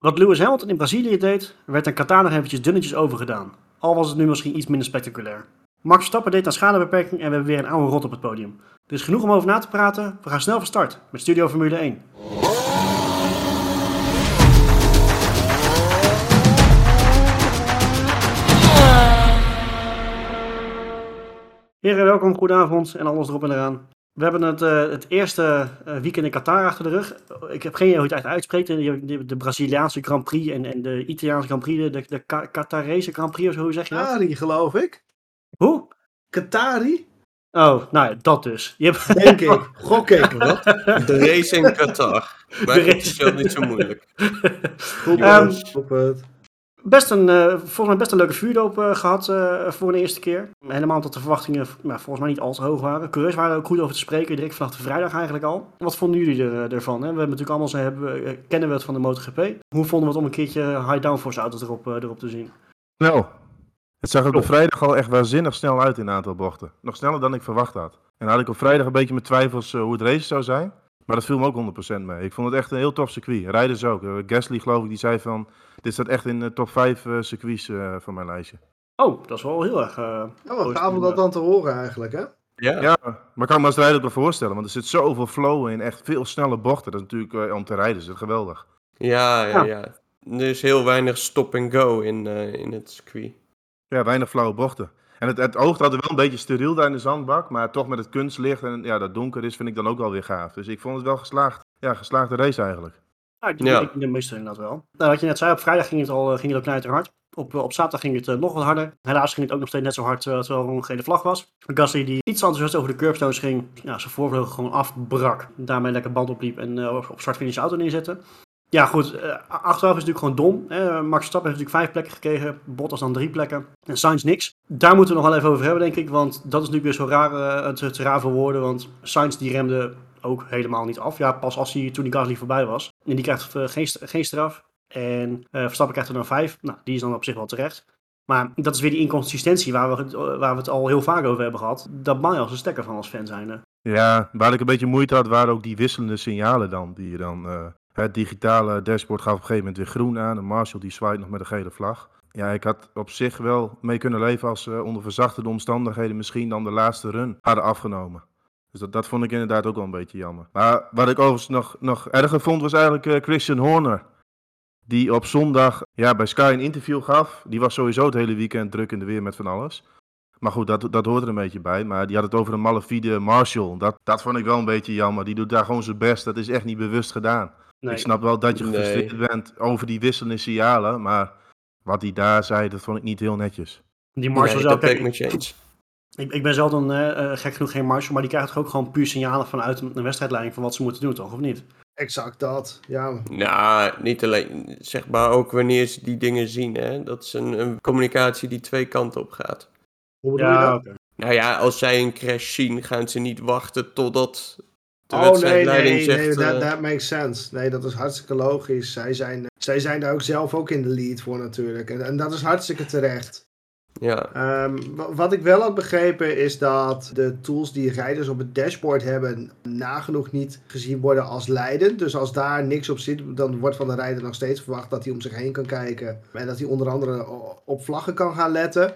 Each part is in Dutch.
Wat Lewis Hamilton in Brazilië deed, werd in Qatar nog eventjes dunnetjes overgedaan. Al was het nu misschien iets minder spectaculair. Max Verstappen deed aan schadebeperking en we hebben weer een oude rot op het podium. Is genoeg om over na te praten. We gaan snel van start met Studio Formule 1. Heren, welkom, goedenavond en alles erop en eraan. We hebben het, uh, het eerste uh, weekend in Qatar achter de rug. Ik heb geen idee hoe je het echt uitspreekt. De, de, de Braziliaanse Grand Prix en, en de Italiaanse Grand Prix. De, de, de Qatarese Grand Prix of zo, hoe zeg je dat? Qatari, geloof ik. Hoe? Qatari? Oh, nou ja, dat dus. Je hebt... Denk ik. Gok ik, wat? De race in Qatar. Maar De het race. is niet zo moeilijk. Goed, Ehm, op het. Best een, eh, volgens mij best een leuke vuurdoop eh, gehad eh, voor de eerste keer. Helemaal omdat de verwachtingen nou, volgens mij niet al te hoog waren. Coureurs waren ook goed over te spreken, direct vanaf de vrijdag eigenlijk al. Wat vonden jullie er, ervan? Hè? We hebben natuurlijk allemaal, zo hebben, kennen we het van de MotoGP. Hoe vonden we het om een keertje high downforce auto's erop, erop te zien? Snel. Het zag er op vrijdag al echt waanzinnig snel uit in een aantal bochten. Nog sneller dan ik verwacht had. En had ik op vrijdag een beetje mijn twijfels hoe het race zou zijn. Maar dat viel me ook 100% mee. Ik vond het echt een heel tof circuit. Rijders ook. Gasly geloof ik, die zei van... Dit staat echt in de top 5 eh, circuits eh, van mijn lijstje. Oh, dat is wel heel erg... eh, Ja, wat gaaf om dat dan te horen eigenlijk, hè? Ja. Ja, maar ik kan me als rijder ook wel voorstellen. Want er zit zoveel flow in. Echt veel snelle bochten. Dat is natuurlijk om te rijden is het geweldig. Ja, Ja. ja, ja. Er is heel weinig stop and go in, eh, in het circuit. Ja, weinig flauwe bochten. En het, het oogt altijd wel een beetje steriel daar in de zandbak. Maar toch met het kunstlicht en ja, dat donker is, vind ik dan ook wel weer gaaf. Dus ik vond het wel geslaagd. Ja, geslaagde race eigenlijk. Nou, ik Ja. ik de meeste inderdaad wel. Nou, wat je net zei, op vrijdag ging het al, eh, ging het ook hard. Op, eh, op zaterdag ging het eh, nog wat harder. Helaas ging het ook nog steeds net zo hard terwijl er een gele vlag was. Gasly die iets enthousiast over de curbstones ging, ja, zijn voorvleugel gewoon afbrak. Daarmee lekker band opliep en op- op start-finish auto neerzette. Ja goed, eh, achteraf is het natuurlijk gewoon dom. Hè. Max Verstappen heeft natuurlijk vijf plekken gekregen, Bottas dan drie plekken en Sainz niks. Daar moeten we nog wel even over hebben denk ik, want dat is natuurlijk weer zo raar, eh, te, te raar voor woorden. Want Sainz die remde ook helemaal niet af. Ja, pas als hij toen die Gasly voorbij was. En die krijgt eh, geen, geen straf. En eh, Verstappen krijgt er dan vijf. Nou, die is dan op zich wel terecht. Maar dat is weer die inconsistentie waar we, waar we het al heel vaak over hebben gehad. Dat mag je als een stekker van als fan zijn. Ja, waar ik een beetje moeite had, waren ook die wisselende signalen dan. Die je dan eh, het digitale dashboard gaf op een gegeven moment weer groen aan. En Marshall die zwaait nog met een gele vlag. Ja, ik had op zich wel mee kunnen leven als ze onder verzachtende omstandigheden misschien dan de laatste run hadden afgenomen. Dus dat, dat vond ik inderdaad ook wel een beetje jammer. Maar wat ik overigens nog, nog erger vond, was eigenlijk eh, Christian Horner. Die op zondag ja, bij Sky een interview gaf. Die was sowieso het hele weekend druk in de weer met van alles. Maar goed, dat, dat hoort er een beetje bij. Maar die had het over een malafide Marshall. Dat, dat vond ik wel een beetje jammer. Die doet daar gewoon zijn best. Dat is echt niet bewust gedaan. Nee, Ik snap wel dat je Nee. gefrustreerd bent over die wisselende signalen. Maar wat hij daar zei, dat vond ik niet heel netjes. die Marshall Nee, kijk, met je eens. Ik, ik ben zelf dan eh, eh, gek genoeg geen Marshall. Maar die krijgt toch ook gewoon puur signalen vanuit een wedstrijdleiding van wat ze moeten doen, toch? Of niet? Exact dat. Ja, Nou, niet alleen, zeg maar ook wanneer ze die dingen zien, hè. Dat is een, een communicatie die twee kanten op gaat. hoe bedoel je Ja, dat? oké. Nou ja, als zij een crash zien, gaan ze niet wachten totdat de Oh nee, wedstrijdleiding nee, zegt... nee, that, eh, that makes sense. Nee, dat is hartstikke logisch. Zij zijn, zij zijn daar ook zelf ook in de lead voor natuurlijk. En, en dat is hartstikke terecht. Ja, Ehm, wa- wat ik wel had begrepen is dat de tools die rijders op het dashboard hebben nagenoeg niet gezien worden als leidend. Dus als daar niks op zit, dan wordt van de rijder nog steeds verwacht dat hij om zich heen kan kijken. En dat hij onder andere op vlaggen kan gaan letten.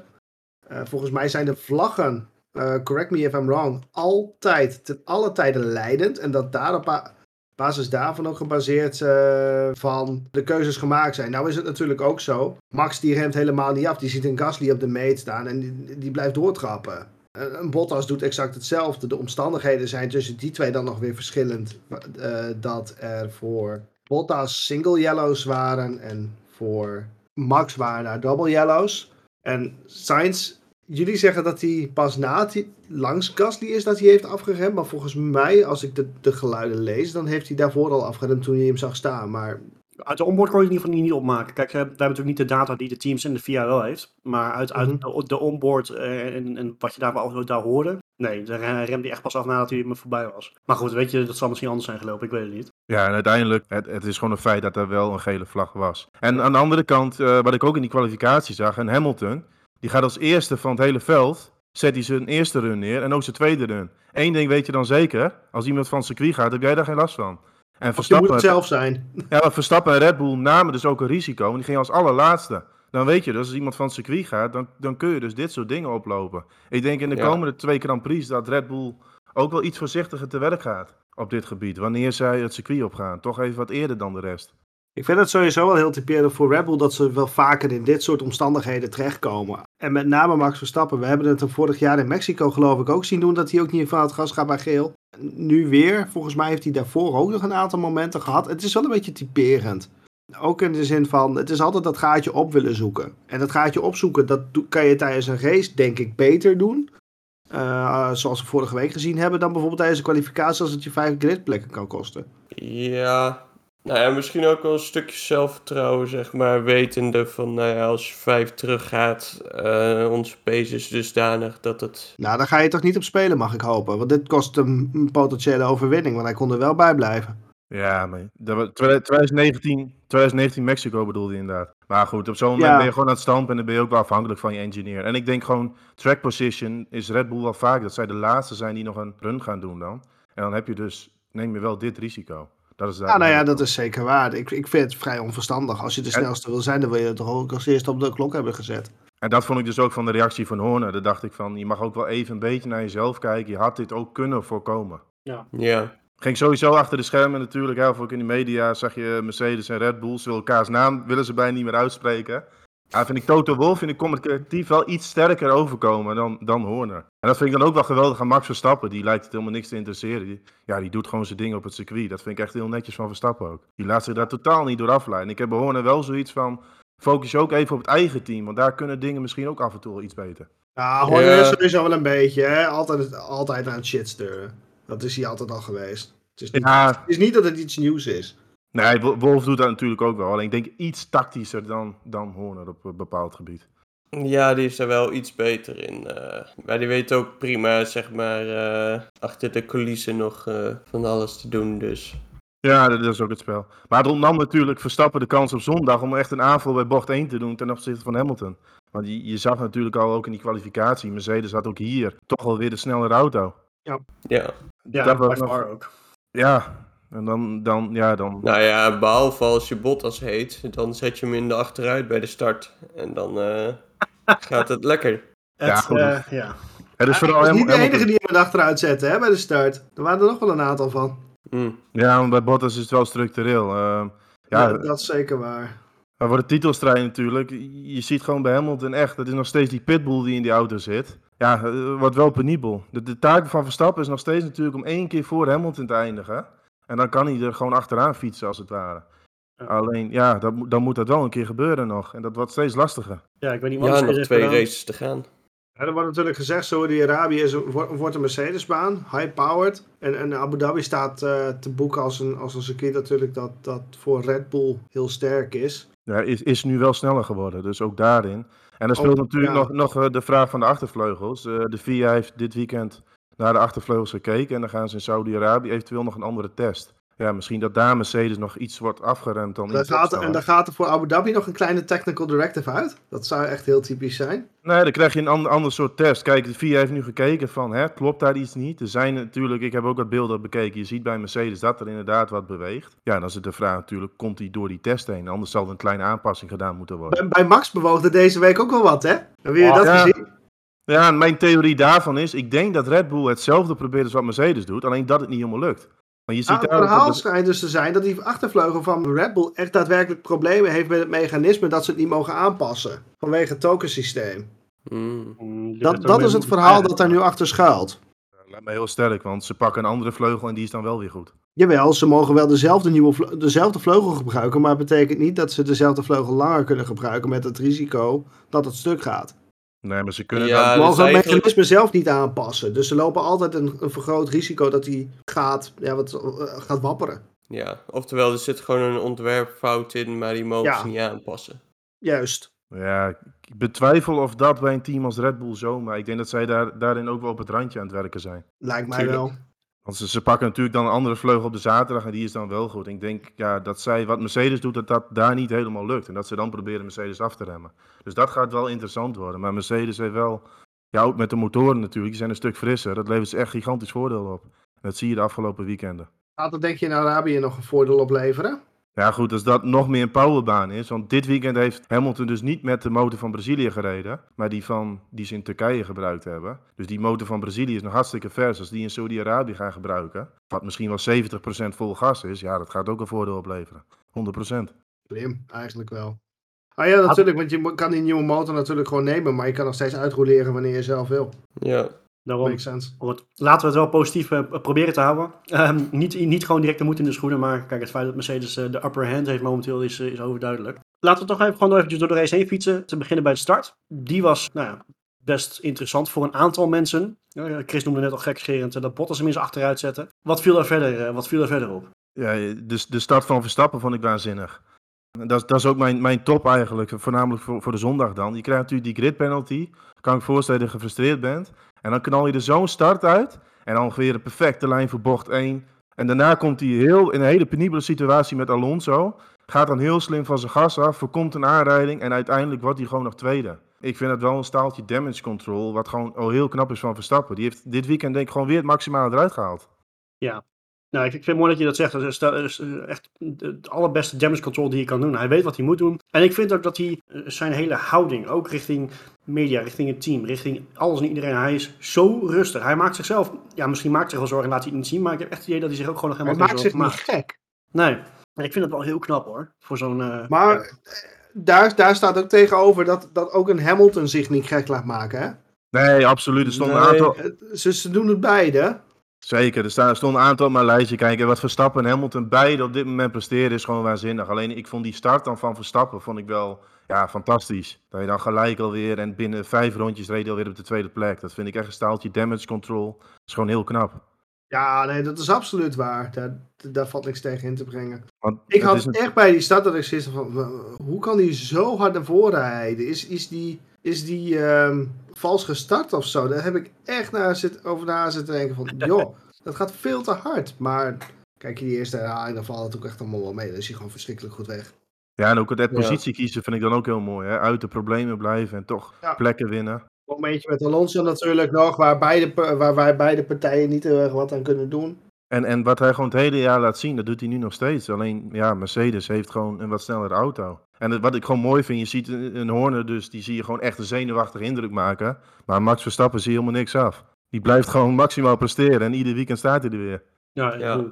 Eh, volgens mij zijn de vlaggen, eh, correct me if I'm wrong, altijd, ten alle tijden leidend. En dat daar op ba- basis daarvan ook gebaseerd eh, van de keuzes gemaakt zijn. Nou is het natuurlijk ook zo. Max die remt helemaal niet af. Die ziet een Gasly op de meet staan en die, die blijft doortrappen. Een een Bottas doet exact hetzelfde. De omstandigheden zijn tussen die twee dan nog weer verschillend. Eh, dat er voor Bottas single yellows waren en voor Max waren daar double yellows. En Sainz, jullie zeggen dat hij pas na het langs Gasly is dat hij heeft afgeremd. Maar volgens mij, als ik de, de geluiden lees, dan heeft hij daarvoor al afgeremd toen hij hem zag staan. Maar Uit de onboard kon je het in ieder geval niet opmaken. Kijk, we hebben natuurlijk niet de data die de teams en de VIA wel heeft. Maar uit, uit Mhm. de, de onboard eh, en, en wat je daar, wel- daar hoorde. Nee, daar re- remde hij echt pas af nadat hij me voorbij was. Maar goed, weet je, dat zal misschien anders zijn gelopen. Ik weet het niet. Ja, en uiteindelijk, het, het is gewoon een feit dat er wel een gele vlag was. En aan de andere kant, eh, wat ik ook in die kwalificatie zag, en Hamilton, die gaat als eerste van het hele veld, zet hij zijn eerste run neer en ook zijn tweede run. Eén ding weet je dan zeker, als iemand van het circuit gaat, heb jij daar geen last van. En Je moet Verstappen, het zelf zijn. ja, maar Verstappen en Red Bull namen dus ook een risico. En die gingen als allerlaatste. Dan weet je dus, als iemand van het circuit gaat, dan, dan kun je dus dit soort dingen oplopen. Ik denk in de Ja. komende twee Grand Prix dat Red Bull ook wel iets voorzichtiger te werk gaat op dit gebied. Wanneer zij het circuit opgaan. Toch even wat eerder dan de rest. Ik vind het sowieso wel heel typerend voor Red Bull dat ze wel vaker in dit soort omstandigheden terechtkomen. En met name Max Verstappen. We hebben het hem vorig jaar in Mexico geloof ik ook zien doen dat hij ook niet van het gas gaat bij geel. Nu weer. Volgens mij heeft hij daarvoor ook nog een aantal momenten gehad. Het is wel een beetje typerend. Ook in de zin van, het is altijd dat gaatje op willen zoeken. En dat gaatje opzoeken, dat kan je tijdens een race denk ik beter doen. Eh, zoals we vorige week gezien hebben, dan bijvoorbeeld tijdens een kwalificatie als het je vijf gridplekken kan kosten. Ja, nou ja, misschien ook wel een stukje zelfvertrouwen, zeg maar. Wetende van, nou ja, als je vijf teruggaat, eh onze pace is dusdanig dat het... Nou, daar ga je toch niet op spelen, mag ik hopen. Want dit kost hem een potentiële overwinning, want hij kon er wel bij blijven. Ja, maar dat was 2019, 2019 Mexico bedoelde je inderdaad. Maar goed, op zo'n moment Ja. ben je gewoon aan het stampen en dan ben je ook wel afhankelijk van je engineer. En ik denk gewoon, track position is Red Bull wel vaak dat zij de laatste zijn die nog een run gaan doen dan. En dan heb je dus, neem je wel dit risico. Dat is daar Ja, nou ja, dat is zeker waar. Ik, ik vind het vrij onverstandig. Als je de En- snelste wil zijn, dan wil je het toch ook als eerste op de klok hebben gezet. En dat vond ik dus ook van de reactie van Horner. Daar dacht ik van, je mag ook wel even een beetje naar jezelf kijken. Je had dit ook kunnen voorkomen. Ja, Ging sowieso achter de schermen natuurlijk. Hè, of ook in de media zag je Mercedes en Red Bull. Ze willen elkaars naam willen ze bijna niet meer uitspreken. Ja, vind ik Toto Wolff vind ik communicatief wel iets sterker overkomen dan, dan Horner. En dat vind ik dan ook wel geweldig aan Max Verstappen. Die lijkt het helemaal niks te interesseren. Die, ja, die doet gewoon zijn ding op het circuit. Dat vind ik echt heel netjes van Verstappen ook. Die laat zich daar totaal niet door afleiden. Ik heb bij Horner wel zoiets van... Focus je ook even op het eigen team. Want daar kunnen dingen misschien ook af en toe wel iets beter. Ja, Horner Ja. is sowieso wel een beetje, hè. Altijd, altijd aan het shit sturen. Dat is hij altijd al geweest. Het is niet, Ja, het is niet dat het iets nieuws is. Nee, Wo- Wolf doet dat natuurlijk ook wel. Alleen ik denk iets tactischer dan, dan Horner op een bepaald gebied. ja die is er wel iets beter in. eh. maar die weet ook prima, zeg maar, eh, achter de coulissen nog eh, van alles te doen, dus... Ja, dat is ook het spel. Maar het ontnam natuurlijk Verstappen de kans op zondag om echt een aanval bij bocht 1 te doen ten opzichte van Hamilton. Want je, je zag natuurlijk al ook in die kwalificatie, Mercedes had ook hier toch wel weer de snellere auto. Ja, Ja, Dat was by nog- ook. Ja, en dan, dan, ja, dan... nou ja, behalve als je Bottas heet, dan zet je hem in de achteruit bij de start. En dan eh, gaat het lekker. Het, goed. eh, ja. Het is vooral niet de enige die hem achteruit zette, hè, bij de start. Er waren er nog wel een aantal van. Hm. Ja, maar bij Bottas is het wel structureel. Eh, Ja, ja, dat is zeker waar. Maar voor de titelstrijd natuurlijk, je ziet gewoon bij Hamilton echt, het is nog steeds die pitbull die in die auto zit. Ja, wordt wel penibel. De, de taak van Verstappen is nog steeds natuurlijk om één keer voor Hamilton te eindigen. En dan kan hij er gewoon achteraan fietsen als het ware. Ja. Alleen, ja, dat, dan moet dat wel een keer gebeuren nog. En dat wordt steeds lastiger. ja, ik weet niet wat Ja, er nog twee gedaan. races te gaan. Ja, er wordt natuurlijk gezegd, Saudi-Arabië is een- wordt, een Mercedes-baan, high-powered. En, en Abu Dhabi staat eh, te boeken als een, als een circuit natuurlijk dat, dat voor Red Bull heel sterk is. Ja, is, is nu wel sneller geworden, dus ook daarin. En er Oh, speelt natuurlijk ja. nog, nog eh, de vraag van de achtervleugels. Eh, de FIA heeft dit weekend naar de achtervleugels gekeken. En dan gaan ze in Saudi-Arabië eventueel nog een andere test. Ja, misschien dat daar Mercedes nog iets wordt afgeremd dan Daar gaat, en daar gaat er voor Abu Dhabi nog een kleine technical directive uit. Dat zou echt heel typisch zijn. Nee, dan krijg je een ander, ander soort test. Kijk, de VIA heeft nu gekeken van, hè, klopt daar iets niet? Er zijn natuurlijk, ik heb ook wat beelden bekeken. Je ziet bij Mercedes dat er inderdaad wat beweegt. Ja, dan is het de vraag natuurlijk, komt hij door die test heen? Anders zal er een kleine aanpassing gedaan moeten worden. Bij, bij Max bewoog er deze week ook wel wat, hè? Hebben jullie Oh, dat ja. gezien? Ja, en mijn theorie daarvan is, ik denk dat Red Bull hetzelfde probeert als wat Mercedes doet, alleen dat het niet helemaal lukt. Maar je ziet Nou, het verhaal de- schijnt dus te zijn dat die achtervleugel van Red Bull echt daadwerkelijk problemen heeft met het mechanisme dat ze het niet mogen aanpassen. Vanwege het tokensysteem. Hm. Mm, Dat, dat is het verhaal dat daar nu achter schuilt. Lijkt me heel sterk, want ze pakken een andere vleugel en die is dan wel weer goed. Jawel, ze mogen wel dezelfde, nieuwe vle- dezelfde vleugel gebruiken, maar het betekent niet dat ze dezelfde vleugel langer kunnen gebruiken met het risico dat het stuk gaat. Nee, maar ze kunnen Ja, dan- Ze dat mogen is het eigenlijk- mechanisme zelf niet aanpassen. Dus ze lopen altijd een, een vergroot risico dat hij gaat, ja, wat, eh, gaat wapperen. Ja, oftewel, er zit gewoon een ontwerpfout in, maar die mogen Ja. ze niet aanpassen. Juist. Ja, ik betwijfel of dat bij een team als Red Bull zo, maar ik denk dat zij daar, daarin ook wel op het randje aan het werken zijn. Lijkt mij Tuurlijk. wel. Want ze, ze pakken natuurlijk dan een andere vleugel op de zaterdag en die is dan wel goed. Ik denk ja, dat zij, wat Mercedes doet, dat dat daar niet helemaal lukt. En dat ze dan proberen Mercedes af te remmen. Dus dat gaat wel interessant worden. Maar Mercedes heeft wel, ja ook met de motoren natuurlijk, die zijn een stuk frisser. Dat levert ze echt gigantisch voordeel op. En dat zie je de afgelopen weekenden. Gaat dat denk je in Arabië nog een voordeel opleveren? Ja, goed, als dat nog meer een powerbaan is. Want dit weekend heeft Hamilton dus niet met de motor van Brazilië gereden. Maar die, van, die ze in Turkije gebruikt hebben. Dus die motor van Brazilië is nog hartstikke vers. Als die in Saudi-Arabië gaan gebruiken. Wat misschien wel 70% vol gas is. Ja, dat gaat ook een voordeel opleveren. 100%. Slim, eigenlijk wel. Ah ja, natuurlijk, want je kan die nieuwe motor natuurlijk gewoon nemen, maar je kan nog steeds uitroleren wanneer je zelf wil. Ja, Daarom, Makes sense. Wat- Laten we het wel positief eh, proberen te houden. Ehm, niet, niet gewoon direct de moed in de schoenen, maar kijk, het feit dat Mercedes eh, de upper hand heeft momenteel is, eh, is overduidelijk. Laten we toch even gewoon eventjes door de race heen fietsen. Te beginnen bij de start. Die was nou ja, best interessant voor een aantal mensen. Chris noemde net al gekscherend dat Bottas hem eens achteruit zette. Wat viel er verder, wat viel er verder op? Ja, dus de start van Verstappen vond ik waanzinnig. Dat is, dat is ook mijn, mijn top eigenlijk, voornamelijk voor, voor de zondag dan. Je krijgt natuurlijk die grid penalty. Kan ik voorstellen dat je gefrustreerd bent. En dan knal je er zo'n start uit. En dan weer een perfecte lijn voor bocht 1. En daarna komt hij heel, in een hele penibele situatie met Alonso. Gaat dan heel slim van zijn gas af, voorkomt een aanrijding. En uiteindelijk wordt hij gewoon nog tweede. Ik vind het wel een staaltje damage control, wat gewoon al heel knap is van Verstappen. Die heeft dit weekend denk ik gewoon weer het maximale eruit gehaald. Nou, ik, vind het mooi dat je dat zegt. Dat is, dat is eh, echt het allerbeste damage control die je kan doen. Hij weet wat hij moet doen. En ik vind ook dat hij eh, zijn hele houding, ook richting media, richting het team, richting alles en iedereen. Hij is zo rustig. Hij maakt zichzelf, ja, misschien maakt hij zich wel zorgen en laat hij het niet zien. Maar ik heb echt het idee dat hij zich ook gewoon nog Hij helemaal maakt geen zich zorgen niet maakt. gek. Nee, maar ik vind het wel heel knap hoor. Voor zo'n. eh, Maar eh, daar, daar staat ook tegenover dat, dat ook een Hamilton zich niet gek laat maken. Hè? Nee, absoluut. Er stonden een Nee. aantal... Het- Ze, ze doen het beide. Zeker, er staan- stonden een aantal op mijn lijstje. Kijk, en wat Verstappen en Hamilton beide op dit moment presteren is gewoon waanzinnig. Alleen ik vond die start dan van Verstappen vond ik wel ja, fantastisch. Dat je dan gelijk alweer en binnen vijf rondjes reed alweer op de tweede plek. Dat vind ik echt een staaltje damage control. Dat is gewoon heel knap. Ja, nee, dat is absoluut waar. Daar, daar valt niks tegen in te brengen. Want Ik had een- echt bij die start dat ik had van, hoe kan die zo hard naar voren rijden? Is, is die, is die ehm, vals gestart of zo? Daar heb ik echt naar zit, over na zitten denken van, joh, dat gaat veel te hard. Maar kijk je die eerste herhaling, dan valt het ook echt allemaal wel mee. Dan is hij gewoon verschrikkelijk goed weg. Ja, en ook het positie kiezen vind ik dan ook heel mooi. Hè? Uit de problemen blijven en toch Ja. plekken winnen. Momentje met Alonso natuurlijk nog, waar, beide, waar, waar beide partijen niet heel erg wat aan kunnen doen. En, en wat hij gewoon het hele jaar laat zien, dat doet hij nu nog steeds. Alleen, ja, Mercedes heeft gewoon een wat snellere auto. En het- wat ik gewoon mooi vind, je ziet een, een Horner dus, die zie je gewoon echt een zenuwachtige indruk maken. Maar Max Verstappen zie je helemaal niks af. Die blijft gewoon maximaal presteren en ieder weekend staat hij er weer. ja, Ja.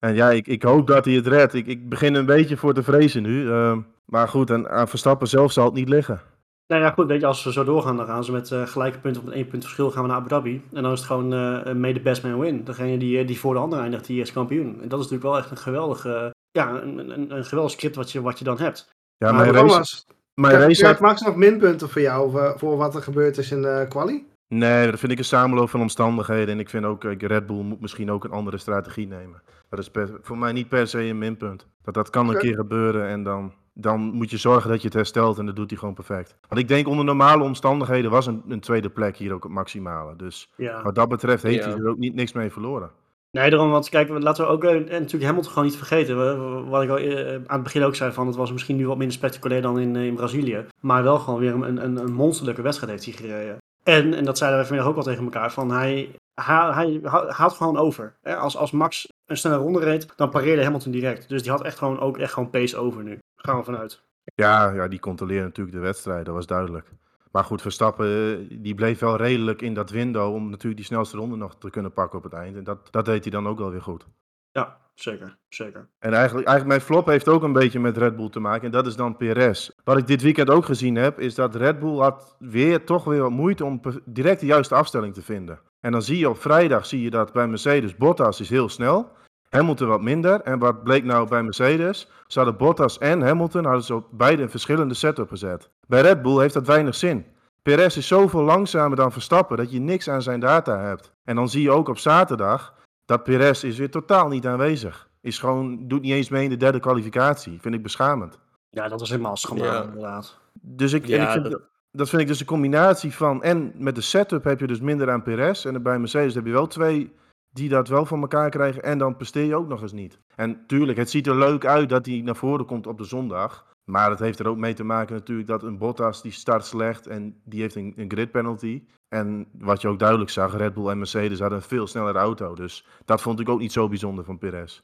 En ja, ik, ik hoop dat hij het redt. Ik, ik begin een beetje voor te vrezen nu. ehm, maar goed, en aan Verstappen zelf zal het niet liggen. Nou ja, goed, weet je, als we zo doorgaan, dan gaan ze met eh, gelijke punten of met één punt verschil gaan we naar Abu Dhabi. En dan is het gewoon eh may the best man win. Degene die, eh, die voor de ander eindigt, die is kampioen. En dat is natuurlijk wel echt een geweldige, ja, een, een, een geweldig script wat je, wat je dan hebt. Ja, maar mijn race, Thomas, mijn race krijgt had- Max nog minpunten voor jou voor, voor wat er gebeurd is in de quali? Nee, dat vind ik een samenloop van omstandigheden. En ik vind ook, eh, Red Bull moet misschien ook een andere strategie nemen. Dat is per- voor mij niet per se een minpunt. Dat, dat kan een keer gebeuren en dan, dan moet je zorgen dat je het herstelt en dat doet hij gewoon perfect. Want ik denk onder normale omstandigheden was een, een tweede plek hier ook het maximale. Dus Ja. wat dat betreft heeft Ja. hij er ook niet, niks mee verloren. Nee, daarom, want kijk, laten we ook eh, en natuurlijk Hamilton gewoon niet vergeten. We- Wat ik al eh, aan het begin ook zei, van het was misschien nu wat minder spectaculair dan in, eh, in Brazilië. Maar wel gewoon weer een, een, een monsterlijke wedstrijd heeft hij gereden. En, en dat zeiden we vanmiddag ook al tegen elkaar, van hij, hij, hij ha- haalt gewoon over. Hè? Als, als Max een snelle ronde reed, dan pareerde Hamilton direct. Dus die had echt gewoon, ook echt gewoon pace over nu. Gaan we vanuit. Ja, ja, die controleerde natuurlijk de wedstrijd, dat was duidelijk. Maar goed, Verstappen eh, die bleef wel redelijk in dat window om natuurlijk die snelste ronde nog te kunnen pakken op het eind. En dat, dat deed hij dan ook wel weer goed. Ja, zeker, zeker. En eigenlijk, eigenlijk mijn flop heeft ook een beetje met Red Bull te maken. En dat is dan Perez. Wat ik dit weekend ook gezien heb, is dat Red Bull had weer toch weer wat moeite om direct de juiste afstelling te vinden. En dan zie je op vrijdag zie je dat bij Mercedes Bottas is heel snel. Hamilton wat minder. En wat bleek nou bij Mercedes? Ze hadden Bottas en Hamilton hadden ze op beide een verschillende setup gezet. Bij Red Bull heeft dat weinig zin. Perez is zoveel langzamer dan Verstappen dat je niks aan zijn data hebt. En dan zie je ook op zaterdag dat Perez is weer totaal niet aanwezig. Is gewoon, doet niet eens mee in de derde kwalificatie. Vind ik beschamend. Ja, dat was helemaal schandaal Ja. inderdaad. Dus ik, en Ja, ik vind, dat- dat... dat vind ik dus een combinatie van. En met de setup heb je dus minder aan Perez. En bij Mercedes heb je wel twee die dat wel van elkaar krijgen. En dan presteer je ook nog eens niet. En tuurlijk, het ziet er leuk uit dat hij naar voren komt op de zondag. Maar dat heeft er ook mee te maken natuurlijk dat een Bottas die start slecht en die heeft een, een grid penalty. En wat je ook duidelijk zag, Red Bull en Mercedes hadden een veel snellere auto. Dus dat vond ik ook niet zo bijzonder van Perez.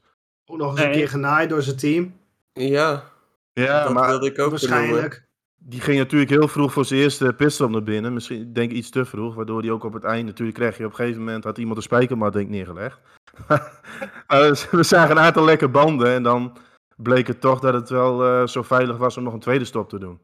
Ook nog eens een keer genaaid door zijn team. Ja, Ja, dat maar wilde ik ook benoemen. Waarschijnlijk. Die ging natuurlijk heel vroeg voor zijn eerste pitstop naar binnen. Misschien denk ik iets te vroeg, waardoor hij ook op het eind natuurlijk kreeg je op een gegeven moment had iemand een spijkermat denk ik neergelegd. We zagen een aantal lekke banden en dan bleek het toch dat het wel eh, zo veilig was om nog een tweede stop te doen.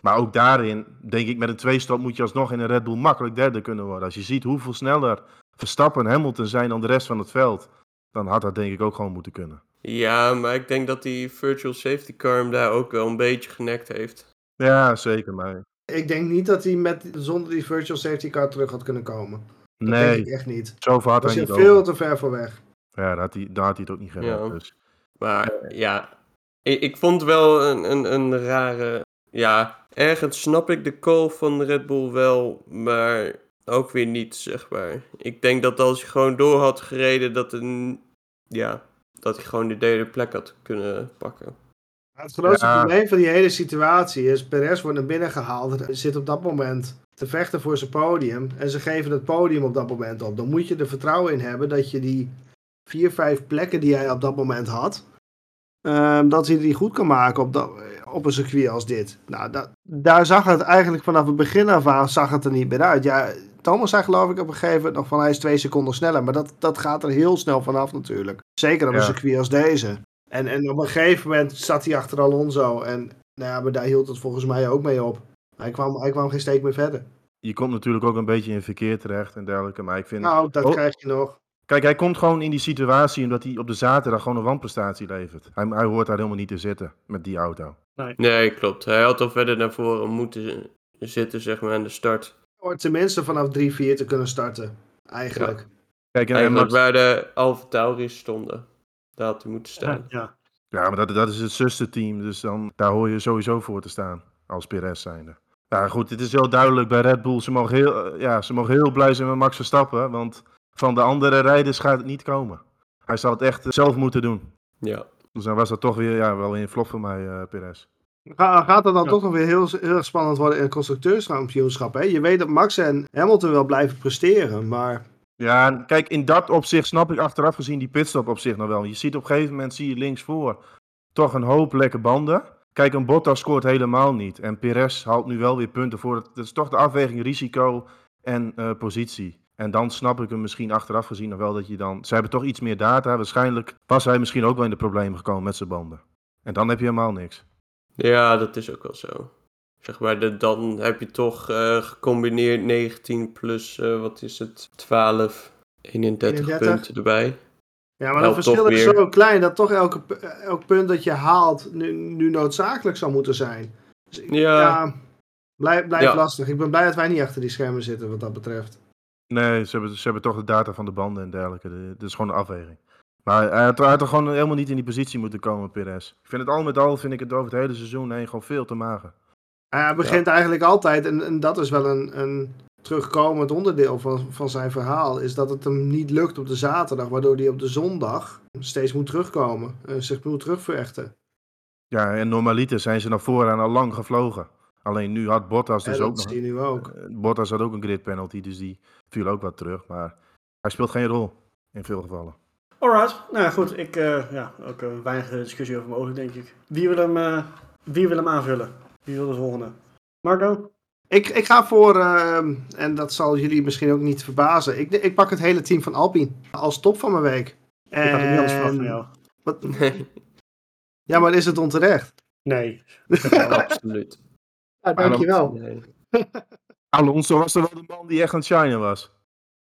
Maar ook daarin, denk ik, met een twee-stop moet je alsnog in een Red Bull makkelijk derde kunnen worden. Als je ziet hoeveel sneller Verstappen en Hamilton zijn dan de rest van het veld, dan had dat denk ik ook gewoon moeten kunnen. Ja, maar ik denk dat die virtual safety car hem daar ook wel een beetje genekt heeft. Ja, zeker. Maar Ik denk niet dat hij met, zonder die virtual safety car terug had kunnen komen. Dat denk ik nee, echt niet. zo ver had Daar hij niet veel over. te ver voor weg. Ja, daar had hij, daar had hij het ook niet gered. Ja. Dus. Maar ja, ik, ik vond wel een, een, een rare. Ja, ergens snap ik de call van Red Bull wel, maar ook weer niet, zeg maar. Ik denk dat als hij gewoon door had gereden, dat, een, ja, dat hij gewoon de derde plek had kunnen pakken. Het grootste Ja. probleem van die hele situatie is, Perez wordt naar binnen gehaald. Zit op dat moment te vechten voor zijn podium. En ze geven het podium op dat moment op. Dan moet je er vertrouwen in hebben dat je die vier, vijf plekken die hij op dat moment had. ehm, dat hij die goed kan maken op, dat, op een circuit als dit. Nou, da- daar zag het eigenlijk vanaf het begin af aan zag het er niet meer uit. Ja, Thomas zei geloof ik op een gegeven moment nog van hij is twee seconden sneller. Maar dat, dat gaat er heel snel vanaf natuurlijk. Zeker op een circuit als deze. En, en op een gegeven moment zat hij achter Alonso. En nou ja, maar daar hield het volgens mij ook mee op. Hij kwam, hij kwam geen steek meer verder. Je komt natuurlijk ook een beetje in verkeer terecht en dergelijke. Maar ik vind. Nou, dat Oh. krijg je nog. Kijk, hij komt gewoon in die situatie omdat hij op de zaterdag gewoon een wanprestatie levert. Hij, hij hoort daar helemaal niet te zitten met die auto. Nee, klopt. Hij had al verder naar voren moeten zitten, zeg maar, aan de start. Hoort tenminste vanaf 3-4 te kunnen starten. Eigenlijk. Kijk, en, en Eigenlijk Max- waar de Alfa Tauri stonden. Daar had hij moeten staan. Ja. ja, maar dat, dat is het zusterteam. Dus dan, daar hoor je sowieso voor te staan. Als Perez zijnde. Ja, goed, het is heel duidelijk bij Red Bull. Ze mogen heel, eh, ja, ze mogen heel blij zijn met Max Verstappen. Want van de andere rijders gaat het niet komen. Hij zal het echt zelf moeten doen. Ja. Dus dan was dat toch weer ja, wel weer een flop voor mij, eh Perez. Ga- Gaat het dan Ja. toch nog weer heel, heel erg spannend worden in het constructeurskampioenschap? Hè? Je weet dat Max en Hamilton wel blijven presteren. Maar Ja, kijk, in dat opzicht snap ik achteraf gezien die pitstop op zich nog wel. Je ziet op een gegeven moment, zie je linksvoor, toch een hoop lekke banden. Kijk, een Bottas scoort helemaal niet. En Perez haalt nu wel weer punten voor. Het is toch de afweging risico en eh, positie. En dan snap ik hem misschien achteraf gezien nog wel dat je dan... Ze hebben toch iets meer data. Waarschijnlijk was hij misschien ook wel in de problemen gekomen met zijn banden. En dan heb je helemaal niks. ja, dat is ook wel zo. Zeg maar, de, dan heb je toch eh, gecombineerd 19 plus, eh, wat is het, 12, 31, 31. punten erbij. Ja, maar Helpt verschil is zo klein dat toch elke, elk punt dat je haalt nu, nu noodzakelijk zou moeten zijn. Dus ik- Ja. ja blijf, blijf Ja. lastig. Ik ben blij dat wij niet achter die schermen zitten wat dat betreft. Nee, ze hebben, ze hebben toch de data van de banden en dergelijke. De- Het is gewoon een afweging. Maar hij had, hij had er gewoon helemaal niet in die positie moeten komen, Perez. Ik vind het al met al, vind ik het over het hele seizoen heen gewoon veel te mager. Hij begint eigenlijk altijd, en, en dat is wel een, een terugkomend onderdeel van, van zijn verhaal, is dat het hem niet lukt op de zaterdag, waardoor hij op de zondag steeds moet terugkomen, eh, zich moet terugvechten. Ja, en normaliter zijn ze naar vooraan al lang gevlogen. Alleen nu had Bottas dus ook nog... zie je nu ook. eh, Bottas had ook een grid penalty, dus die viel ook wat terug. Maar hij speelt geen rol, in veel gevallen. Alright, nou ja, goed. Ik, eh, ja, ook weinig discussie over mogelijk, denk ik. Wie wil hem, eh, wie wil hem aanvullen? Wie wil de volgende? Marco? Ik, ik ga voor, ehm, en dat zal jullie misschien ook niet verbazen, ik, ik pak het hele team van Alpine als top van mijn week. Ik had het niet anders verwacht van jou. Wat, Nee, ja, maar is het onterecht? Nee. absoluut. Ja, dankjewel. Nee. Alonso was er wel de man die echt aan het shinen was.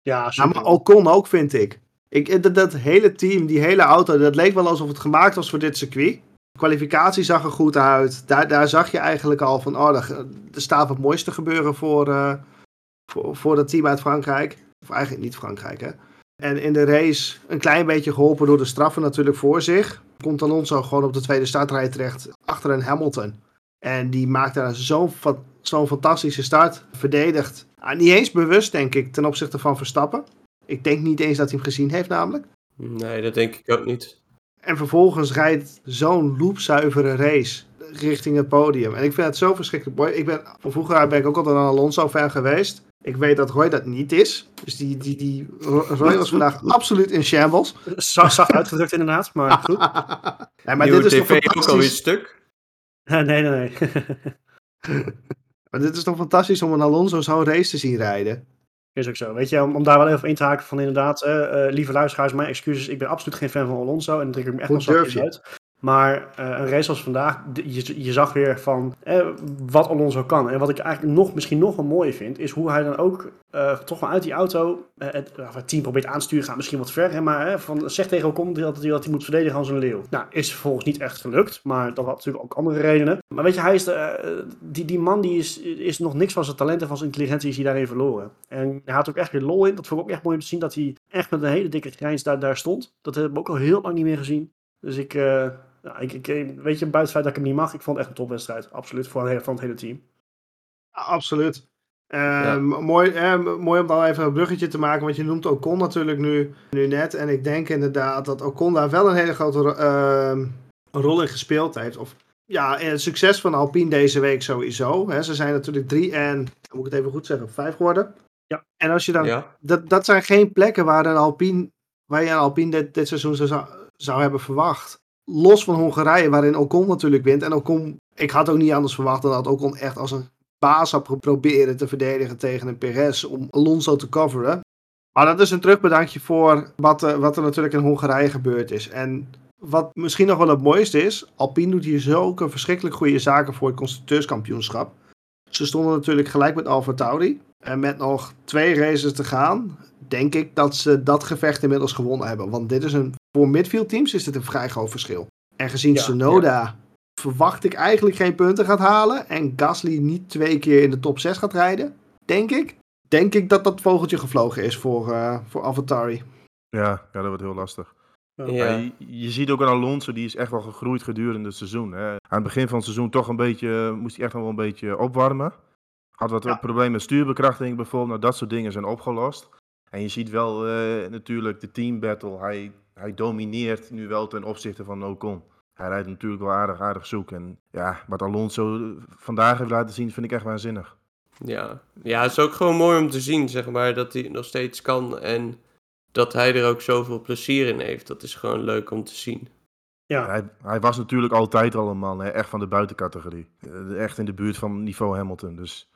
Ja, maar Ocon ook, vind ik. ik dat, dat hele team, die hele auto, dat leek wel alsof het gemaakt was voor dit circuit. Kwalificatie zag er goed uit. Daar, daar zag je eigenlijk al van, oh, er, staat wat moois te gebeuren voor, eh, voor, voor dat team uit Frankrijk. Of eigenlijk niet Frankrijk, hè. En in de race een klein beetje geholpen door de straffen natuurlijk voor zich. Komt Alonso gewoon op de tweede startrij terecht achter een Hamilton. En die maakt daar zo'n fantastische start. Verdedigd. Ah, niet eens bewust, denk ik, ten opzichte van Verstappen. Ik denk niet eens dat hij hem gezien heeft, namelijk. nee, dat denk ik ook niet. En vervolgens rijdt zo'n loopzuivere race. richting het podium. En ik vind het zo verschrikkelijk mooi. Ik ben, van vroeger ben ik ook altijd een Alonso-fan geweest. Ik weet dat Roy dat niet is. Dus die, die, die Roy was vandaag absoluut in shambles. Zacht, zacht uitgedrukt inderdaad, maar goed. Nee, maar Nieuwe dit is toch tv ook alweer fantastisch. stuk. nee, nee, nee. Maar dit is toch fantastisch om een Alonso zo'n race te zien rijden. Is ook zo. Weet je, om, om daar wel even in te haken van inderdaad, eh, eh, lieve luisteraars, mijn excuses. Ik ben absoluut geen fan van Alonso en dan druk ik me echt Hoe durf je? uit. Maar eh, een race als vandaag, je, je zag weer van eh, wat Alonso kan. En wat ik eigenlijk nog, misschien nog wel mooier vind, is hoe hij dan ook eh, toch wel uit die auto het, of het team probeert aan te sturen. Gaat misschien wat ver, hè, maar van, zeg tegen Ocon dat hij, dat hij moet verdedigen als een leeuw. Nou, is vervolgens niet echt gelukt, maar dat had natuurlijk ook andere redenen. Maar weet je, hij is die, die man die is, is nog niks van zijn talent en van zijn intelligentie is hij daarin verloren. En hij had ook echt weer lol in. Dat vond ik ook echt mooi om te zien dat hij echt met een hele dikke grijns daar, daar stond. Dat hebben we ook al heel lang niet meer gezien. Dus ik, ja, ik, ik, weet je, buiten het feit dat ik hem niet mag, ik vond het echt een topwedstrijd. Absoluut, voor, een- van het hele team. Ja, absoluut. Eh, mooi, eh, mooi om dan even een bruggetje te maken, want je noemt Ocon natuurlijk nu, nu net. En ik denk inderdaad dat Ocon daar wel een hele grote ro- ehm, rol in gespeeld heeft. Of ja, in het succes van Alpine deze week sowieso. Hè. Ze zijn natuurlijk drie en, moet ik het even goed zeggen, vijf geworden. Ja. En als je dan Ja. dat, dat zijn geen plekken waar, een Alpine, waar je een Alpine dit, dit seizoen zou, zou hebben verwacht. Los van Hongarije, waarin Ocon natuurlijk wint. En Ocon, ik had ook niet anders verwacht dan dat Ocon echt als een baas had proberen te verdedigen tegen een Perez om Alonso te coveren. Maar dat is een terugbedankje voor wat, eh, wat er natuurlijk in Hongarije gebeurd is. En wat misschien nog wel het mooiste is, Alpine doet hier zulke verschrikkelijk goede zaken voor het constructeurskampioenschap. Ze stonden natuurlijk gelijk met Alfa Tauri. En met nog twee races te gaan, denk ik dat ze dat gevecht inmiddels gewonnen hebben. Want dit is een, voor midfield teams is dit een vrij groot verschil. En gezien Ja, Sonoda verwacht ik eigenlijk geen punten gaat halen. En Gasly niet twee keer in de top 6 gaat rijden, denk ik. Denk ik dat dat vogeltje gevlogen is voor, eh voor AlphaTauri. Ja, ja, dat wordt heel lastig. Ja. Je, je ziet ook aan Alonso, die is echt wel gegroeid gedurende het seizoen. Hè. Aan het begin van het seizoen toch een beetje, eh, moest hij echt nog wel een beetje opwarmen. Had wat Ja. problemen met stuurbekrachtiging bijvoorbeeld. Nou, dat soort dingen zijn opgelost. En je ziet wel eh, natuurlijk de team battle. Hij, hij domineert nu wel ten opzichte van Ocon. Hij rijdt natuurlijk wel aardig, aardig zoek. En ja, wat Alonso vandaag heeft laten zien, vind ik echt waanzinnig. Ja. ja, het is ook gewoon mooi om te zien, zeg maar, dat hij het nog steeds kan en dat hij er ook zoveel plezier in heeft. Dat is gewoon leuk om te zien. Ja, Hij, hij was natuurlijk altijd al een man, hè, echt van de buitencategorie. Eh, Echt in de buurt van niveau Hamilton. Dus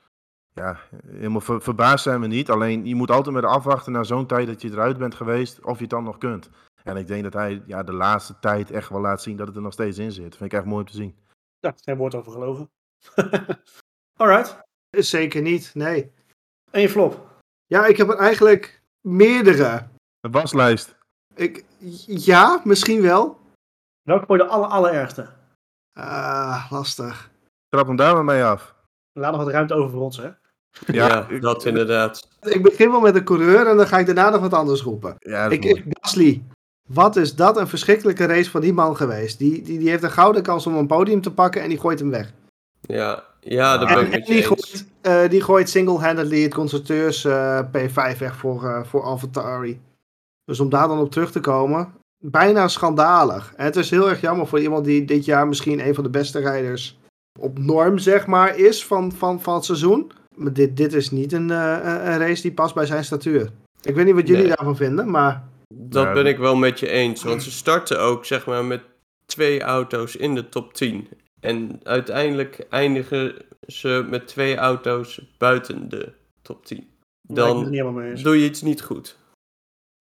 ja, helemaal ver- verbaasd zijn we niet. Alleen je moet altijd met afwachten naar zo'n tijd dat je eruit bent geweest, of je het dan nog kunt. En ik denk dat hij ja, de laatste tijd echt wel laat zien dat het er nog steeds in zit. Vind ik echt mooi om te zien. ja geen woord over gelogen. Alright, Zeker niet, nee. en je flop. Ja, ik heb er eigenlijk meerdere. De waslijst. Ik, ja, misschien wel. Welke je de aller, allerergste? Ah, lastig. Trap hem daar maar mee af. Laat nog wat ruimte over voor ons, hè? Ja, dat inderdaad. Ik begin wel met een coureur en dan ga ik daarna nog wat anders roepen. Ja, dat is Ik, Gasly. Wat is dat een verschrikkelijke race van die man geweest. Die, die, die heeft een gouden kans om een podium te pakken en die gooit hem weg. Ja, ja dat En- ben En, ik en met je die, eens. gooit, eh, die gooit single-handedly het constructeurs eh, P5 weg voor, eh voor AlphaTauri. Dus om daar dan op terug te komen, bijna schandalig. En het is heel erg jammer voor iemand die dit jaar misschien een van de beste rijders op norm, zeg maar, is van, van, van het seizoen. Maar dit, dit is niet een, eh, een race die past bij zijn statuur. Ik weet niet wat jullie Nee. daarvan vinden, maar Dat Ja, ben ik wel met je eens. Want ze starten ook zeg maar met twee auto's in de top 10. En uiteindelijk eindigen ze met twee auto's buiten de top 10. Ja, ik ben het Dan doe je iets niet goed.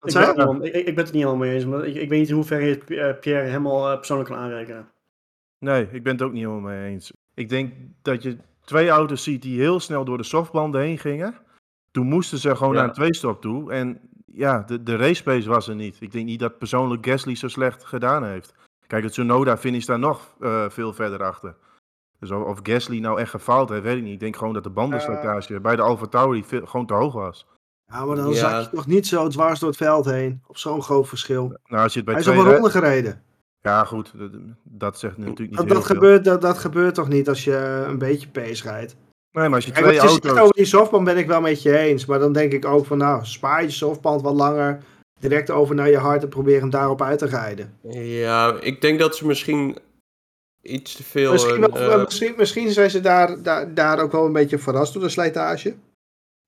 Ik ben, je? het niet helemaal- ik, ik ben het niet helemaal mee eens. Maar ik, ik weet niet in hoeverre je eh, Pierre helemaal eh, persoonlijk kan aanrekenen. Nee, ik ben het ook niet helemaal mee eens. Ik denk dat je twee auto's ziet die heel snel door de softbanden heen gingen. Toen moesten ze gewoon Ja. naar een tweestop toe. En ja, de, de race pace was er niet. Ik denk niet dat persoonlijk Gasly zo slecht gedaan heeft. Kijk, het Tsunoda finish daar nog eh, veel verder achter. Dus of, of Gasly nou echt gefaald heeft, weet ik niet. Ik denk gewoon dat de bandenslijtage bij de Alfa Tauri veel- gewoon te hoog was. Ja, maar dan Ja. zak je toch niet zo dwars door het veld heen. Op zo'n groot verschil. Nou, als je het bij Hij is op twee een ronde gereden. Ja, goed. Dat, dat zegt natuurlijk niet Dat, heel dat, veel. gebeurt, dat, dat gebeurt toch niet als je een beetje pace rijdt? Nee, maar als je Kijk, twee zegt auto's... over die softband ben ik wel met je eens. Maar dan denk ik ook van nou, spaar je softband wat langer. Direct over naar je hart en probeer hem daarop uit te rijden. Ja, ik denk dat ze misschien iets te veel. Misschien, een, wel- eh, misschien, misschien zijn ze daar, daar, daar ook wel een beetje verrast door de slijtage.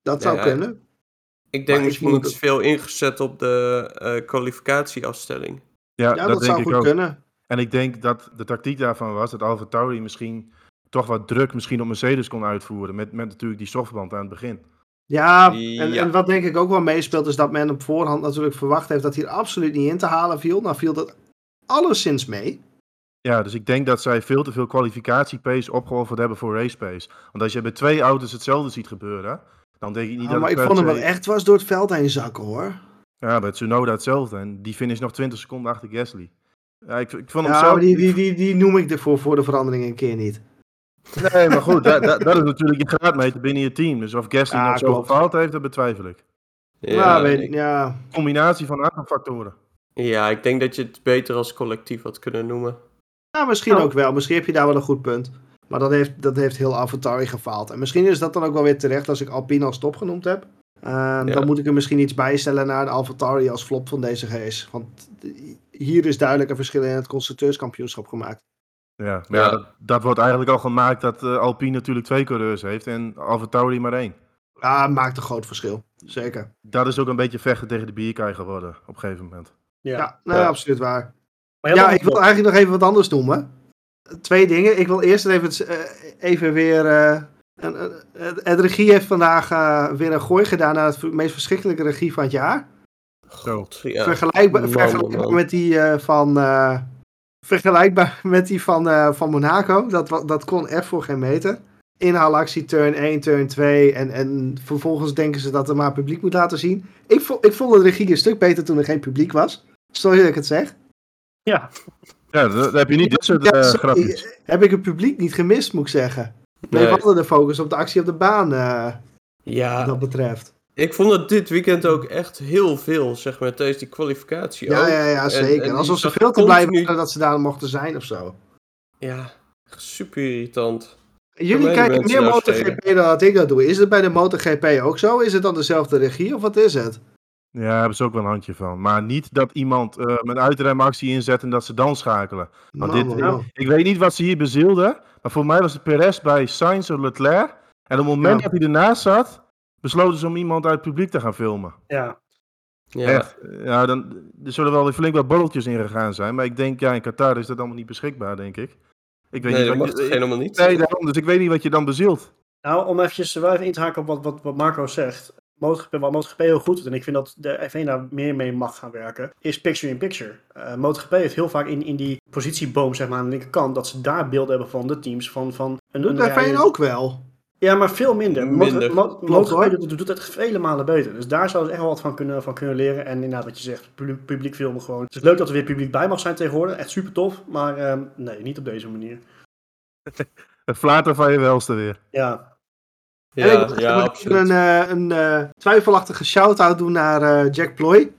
Dat zou Ja, kunnen. ik denk maar misschien iets veel ingezet op de eh, kwalificatieafstelling. Ja, Ja, dat, dat, denk zou ik goed ook. kunnen. En ik denk dat de tactiek daarvan was dat Alfa Tauri misschien toch wat druk misschien op Mercedes kon uitvoeren. Met, met natuurlijk die softband aan het begin. Ja, en, Ja. en wat denk ik ook wel meespeelt, is dat men op voorhand natuurlijk verwacht heeft dat hier absoluut niet in te halen viel. Nou viel dat alleszins mee. Ja, dus ik denk dat zij veel te veel kwalificatiepace opgeofferd hebben voor race pace. Want als je bij twee auto's hetzelfde ziet gebeuren, dan denk ik niet Ja, dat Ah, maar ik vond hem wel echt was door het veld heen zakken hoor. Ja, bij Tsunoda hetzelfde. En die finish nog 20 seconden achter Gasly. Ja, ik, ik vond hem Ja, zelf... maar die, die, die, die noem ik ervoor voor de verandering een keer niet. Nee, maar goed, dat, dat, dat is natuurlijk je graadmeter binnen je team. Dus of Gasly Ja, nog zo gefaald heeft, dat betwijfel ik. Ja, weet, ik, ja. Combinatie van een aantal factoren. ja, ik denk dat je het beter als collectief had kunnen noemen. ja, misschien Nou. ook wel. Misschien heb je daar wel een goed punt. Maar dat heeft, dat heeft heel Avatari gefaald. En misschien is dat dan ook wel weer terecht als ik Alpine als top genoemd heb. Ehm, Dan moet ik er misschien iets bijstellen naar de AlphaTauri als flop van deze race. Want hier is duidelijk een verschil in het constructeurskampioenschap gemaakt. Ja, maar Ja. ja, dat, dat wordt eigenlijk al gemaakt dat eh, Alpine natuurlijk twee coureurs heeft en Alfa Tauri maar één. Ja, maakt een groot verschil. Zeker. Dat is ook een beetje vechten tegen de bierkaai geworden op een gegeven moment. Ja. Ja, Ja. absoluut waar. Maar Ja, ik wil eigenlijk nog even wat anders noemen. Twee dingen. Ik wil eerst even, eh, even weer... eh, het, het regie heeft vandaag eh, weer een gooi gedaan naar het meest verschrikkelijke regie van het jaar. Ja. vergelijkbaar Man, vergelijkbaar man. met die eh, van... eh, vergelijkbaar met die van, eh, van Monaco. Dat, dat kon echt voor geen meter. Inhaalactie, turn 1, turn 2. En, en vervolgens denken ze dat er maar publiek moet laten zien. Ik, vo ik vond de regie een stuk beter toen er geen publiek was. Sorry dat ik het zeg. Ja, Ja, heb je niet dit soort Ja, eh, sorry. Heb ik het publiek niet gemist, moet ik zeggen. Nee. altijd de focus op de actie op de baan, eh, wat Ja, dat betreft. ik vond het dit weekend ook echt heel veel, zeg maar, tijdens die kwalificatie Ja, ook. ja, ja, zeker. en Alsof ze veel te blij continu- waren dat ze daar mochten zijn of zo. Ja, super irritant. Jullie kijken meer nou MotoGP dan dat ik dat doe. Is het bij de MotoGP ook zo? Is het dan dezelfde regie of wat is het? Ja, daar hebben ze ook wel een handje van. Maar niet dat iemand eh een uitremactie inzet en dat ze dan schakelen. Want Man, dit, man, man. Ik weet niet wat ze hier bezielden, maar voor mij was het Perez bij Sainz of Leclerc. En op het moment Ja. dat hij ernaast zat, besloten ze om iemand uit het publiek te gaan filmen. ja. Ja, Echt. Ja, dan, er zullen wel weer flink wat borreltjes in gegaan zijn. Maar ik denk, ja, in Qatar is dat allemaal niet beschikbaar, denk ik. Ik weet nee, dat niet mag je, helemaal niet? Nee, daarom. Dus ik weet niet wat je dan bezielt. Nou, om eventjes wel even in te haken op wat, wat, wat Marco zegt. MotoGP, wat MotoGP heel goed doet, en ik vind dat de F1 daar meer mee mag gaan werken, is picture-in-picture. Eh MotoGP heeft heel vaak in, in die positieboom, zeg maar, aan de linkerkant, dat ze daar beelden hebben van de teams, van, van een, Doet een de rij- F1 ook wel. Ja, maar veel minder. Minder. Moto- Mo- Klopt, MotoGP doet, doet het vele malen beter. Dus daar zouden ze echt wel wat van kunnen, van kunnen leren. En inderdaad, wat je zegt, publiek, publiek filmen gewoon. Het is leuk dat er weer publiek bij mag zijn tegenwoordig. Echt super tof. Maar ehm, nee, niet op deze manier. Het flater van je welste weer. Ja, en ik Ja, een, eh, een eh, twijfelachtige shout-out doen naar eh, Jack Ploy.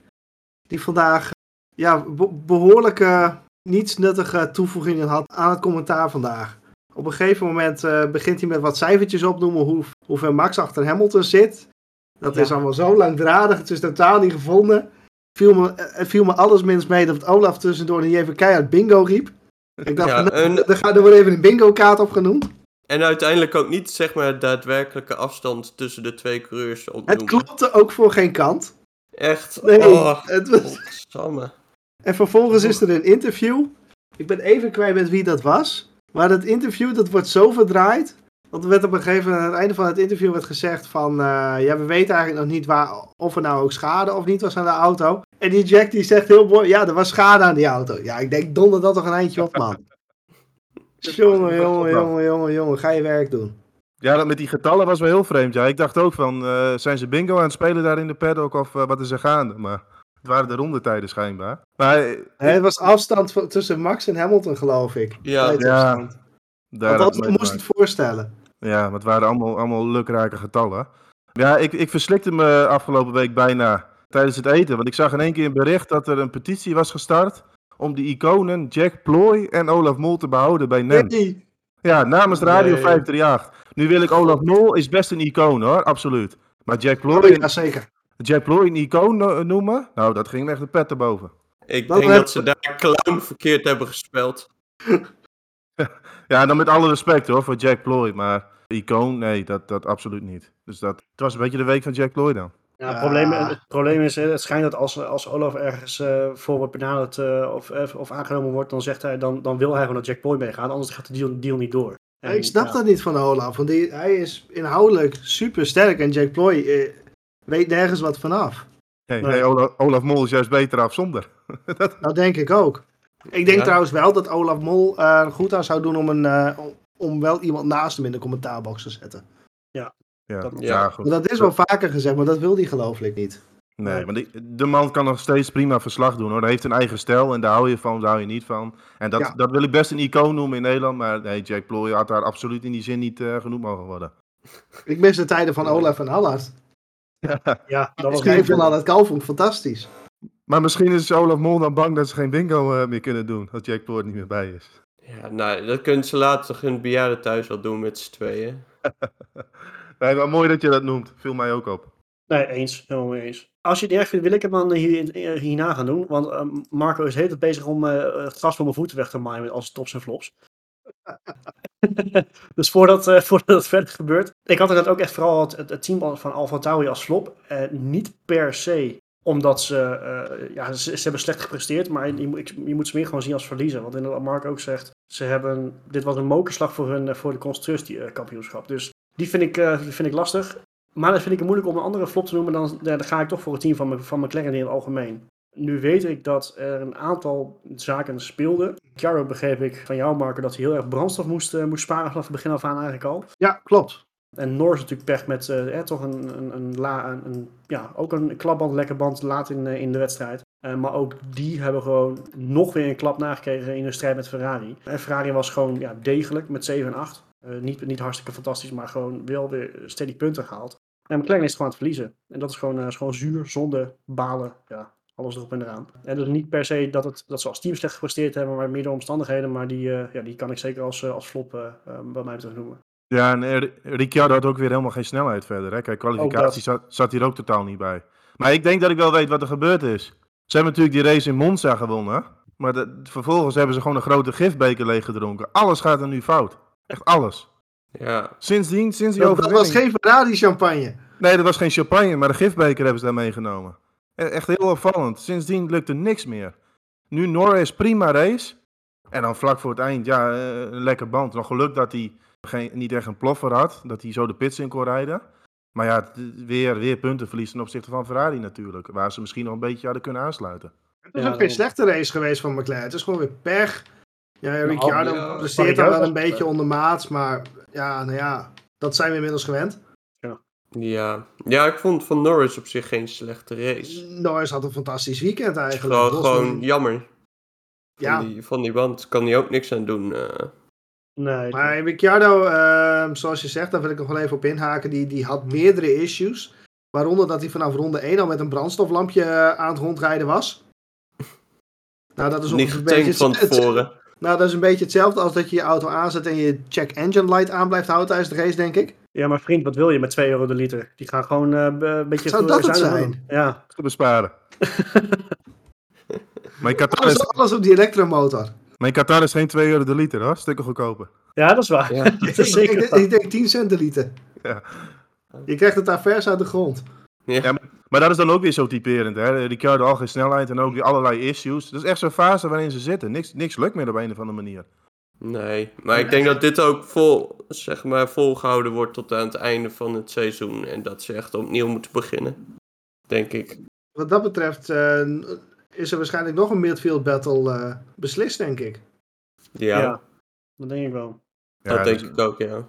Die vandaag ja, be- behoorlijke nietsnuttige toevoegingen had aan het commentaar vandaag. Op een gegeven moment begint hij met wat cijfertjes opnoemen hoe, hoeveel Max achter Hamilton zit. Dat Ja. is allemaal zo langdradig, het is totaal niet gevonden. Viel me, het viel me allesminst mee dat Olaf tussendoor niet even keihard bingo riep. Ik dacht, Ja, nou, er gaat er wordt even een bingo kaart opgenoemd. En uiteindelijk ook niet, zeg maar, daadwerkelijke afstand tussen de twee coureurs Het opnoemen. klopte ook voor geen kant. Echt, Nee, oh, het was... En vervolgens is er een interview. Ik ben even kwijt met wie dat was. Maar dat interview, dat wordt zo verdraaid. Want er werd op een gegeven moment, aan het einde van het interview werd gezegd van... eh, ja, we weten eigenlijk nog niet waar, of er nou ook schade of niet was aan de auto. En die Jack die zegt heel mooi, ja, er was schade aan die auto. Ja, ik denk, donder dat toch een eindje op, man. Jongen, jongen, jongen, jongen, jongen, ga je werk doen. Ja, dat met die getallen was wel heel vreemd. Ja, ik dacht ook van, eh, zijn ze bingo aan het spelen daar in de paddock of eh, wat is er gaande? Maar het waren de rondetijden schijnbaar. Maar eh, Hè, Het was afstand van- tussen Max en Hamilton, geloof ik. Ja. Tijdsafstand. daar je mee moest het voorstellen. Ja, maar het waren allemaal, allemaal lukrake getallen. Ja, ik, ik verslikte me afgelopen week bijna tijdens het eten. Want ik zag in één keer een bericht dat er een petitie was gestart om de iconen Jack Ploy en Olaf Mol te behouden bij NEM. Nee. Ja, namens Radio Nee. 538. Nu wil ik Olaf Mol, is best een icoon hoor, absoluut. Maar Jack Ploy, Oh, ja, zeker. Jack Ploy een icoon no- noemen? Nou, dat ging echt de pet erboven. Ik Dat denk dat ze daar clown verkeerd hebben gespeld. Ja, dan met alle respect hoor voor Jack Ploy, maar icoon, nee, dat, dat absoluut niet. Dus dat, het was een beetje de week van Jack Ploy dan. Ja, het, Ja. probleem, het probleem is, het schijnt dat als, als Olaf ergens eh, voor wordt benaderd eh, of, eh, of aangenomen wordt, dan, zegt hij, dan, dan wil hij gewoon dat Jack Ploy meegaat, anders gaat de deal, deal niet door. En, ik snap ja, dat niet van Olaf, want die, hij is inhoudelijk super sterk en Jack Ploy eh, weet nergens wat vanaf. Nee, Nee. nee, Olaf, Olaf Mol is juist beter af zonder. Dat denk ik ook. Ik denk Ja. trouwens wel dat Olaf Mol er goed aan zou doen om, een, eh, om- om wel iemand naast hem in de commentaarbox te zetten. Ja, Dat- ja. Ja. goed. Maar dat is wel vaker gezegd, maar dat wil hij gelooflijk niet. Nee, maar die, de man kan nog steeds prima verslag doen hoor. Hij heeft een eigen stijl en daar hou je van, daar hou je niet van. En dat, Ja. dat wil ik best een icoon noemen in Nederland, maar nee, Jack Ploy had daar absoluut in die zin niet eh, genoemd mogen worden. Ik mis de tijden van Olaf en Allard. ja, dat was schrijf van Allard Kalf vond ik fantastisch. Maar misschien is Olaf Mol dan bang dat ze geen bingo eh, meer kunnen doen, dat Jack Ploy er niet meer bij is. Ja, nou, dat kunnen ze later in het bejaarden thuis wel doen met z'n tweeën. Nee, maar mooi dat je dat noemt. Viel mij ook op. Nee, eens. Helemaal eens. Als je het erg vindt, wil ik het dan hier, eh, hierna gaan doen. Want eh, Marco is tijd bezig om eh, het gras van mijn voeten weg te maaien als tops en flops. dus voordat, voordat het verder gebeurt. Ik had er net ook echt vooral het, team van Alfa Tauri als flop. Niet per se omdat ze, ja, ze, hebben slecht gepresteerd. Maar je, je moet ze meer gewoon zien als verliezen. Want inderdaad, Mark ook zegt, ze hebben, dit was een mokerslag voor hun voor de constructeurskampioenschap. Dus die vind, ik, eh, vind ik lastig. Maar dat vind ik het moeilijk om een andere flop te noemen. Dan, dan ga ik toch voor het team van, van McLaren in het algemeen. Nu weet ik dat er een aantal zaken speelden. Chiaro begreep ik van jou, Marco, dat hij heel erg brandstof moest, eh, moest sparen vanaf het begin af aan eigenlijk al. Ja, klopt. En Norris natuurlijk pech met eh, eh, toch een, een, een, la, een, een- ja, ook een klapband, lekker band laat in, eh, in de wedstrijd. Eh, maar ook die hebben gewoon nog weer een klap nagekregen in hun strijd met Ferrari. En Ferrari was gewoon ja, degelijk met 7 en 8. Eh, niet, niet hartstikke fantastisch, maar gewoon wel weer steady punten gehaald. En McLaren is gewoon aan het verliezen. En dat is gewoon, eh, is gewoon zuur, zonde, balen, ja, alles erop en eraan. En dus niet per se dat, het, dat ze als team slecht gepresteerd hebben, maar meer de omstandigheden. Maar die, eh, ja, die kan ik zeker als, als flop bij mij betreft noemen. Ja, en Ricciardo had ook weer helemaal geen snelheid verder. Hè? Kijk, kwalificatie zat, zat hier ook totaal niet bij. Maar ik denk dat ik wel weet wat er gebeurd is. Ze hebben natuurlijk die race in Monza gewonnen. Maar de- vervolgens hebben ze gewoon een grote gifbeker leeggedronken. Alles gaat er nu fout. Echt alles. Ja, Sindsdien, sinds die Dat, dat was geen Ferrari champagne. Nee, dat was geen champagne, maar de gifbeker hebben ze daar meegenomen. E- Echt heel opvallend. Sindsdien lukte niks meer. Nu Norris, prima race. En dan vlak voor het eind, ja, eh, een lekker band. Nog geluk dat hij geen, niet echt een ploffer had. Dat hij zo de pits in kon rijden. Maar ja, weer, weer punten verliezen ten opzichte van Ferrari natuurlijk. Waar ze misschien nog een beetje hadden kunnen aansluiten. Het is Ja, ook geen slechte race geweest van McLaren. Het is gewoon weer pech. Ja, Ricciardo ja, presteert dan wel Ricciardo een beetje ondermaats, maar ja, nou ja, dat zijn we inmiddels gewend. ja. ja, ik vond van Norris op zich geen slechte race. Norris had een fantastisch weekend eigenlijk. gewoon, gewoon jammer. Van, Ja. die, van die band kan hij ook niks aan doen. eh. Nee, Maar Ricciardo, ehm, zoals je zegt, daar wil ik nog wel even op inhaken, die, die had meerdere issues. Waaronder dat hij vanaf ronde 1 al met een brandstoflampje eh, aan het rondrijden was. Nou, dat is niet een beetje getankt van tevoren. Nou, dat is een beetje hetzelfde als dat je je auto aanzet en je check engine light aan blijft houden tijdens de race, denk ik. Ja, maar vriend, wat wil je met 2 euro de liter? Die gaan gewoon eh, een beetje... Zou dat het zijn? doen. Ja. Te besparen. mijn, Qatar Alles, is, alles op die elektromotor. mijn Qatar is geen 2 euro de liter hoor. Stukken goedkoper. ja, dat is waar. Ja. dat Ik, is ik, zeker ik denk 10 centiliter. Ja. Je krijgt het daar vers uit de grond. Ja. Maar dat is dan ook weer zo typerend. Hè? Ricciardo al geen snelheid en ook weer allerlei issues. Dat is echt zo'n fase waarin ze zitten. Niks, niks lukt meer op een of andere manier. Nee, maar ik denk dat dit ook vol, zeg maar, volgehouden wordt tot aan het einde van het seizoen. En dat ze echt opnieuw moeten beginnen. Denk ik. Wat dat betreft eh, is er waarschijnlijk nog een midfield battle eh, beslist, denk ik. Ja, Ja. Dat denk ik wel. dat Ja, denk dus ik ook, ja.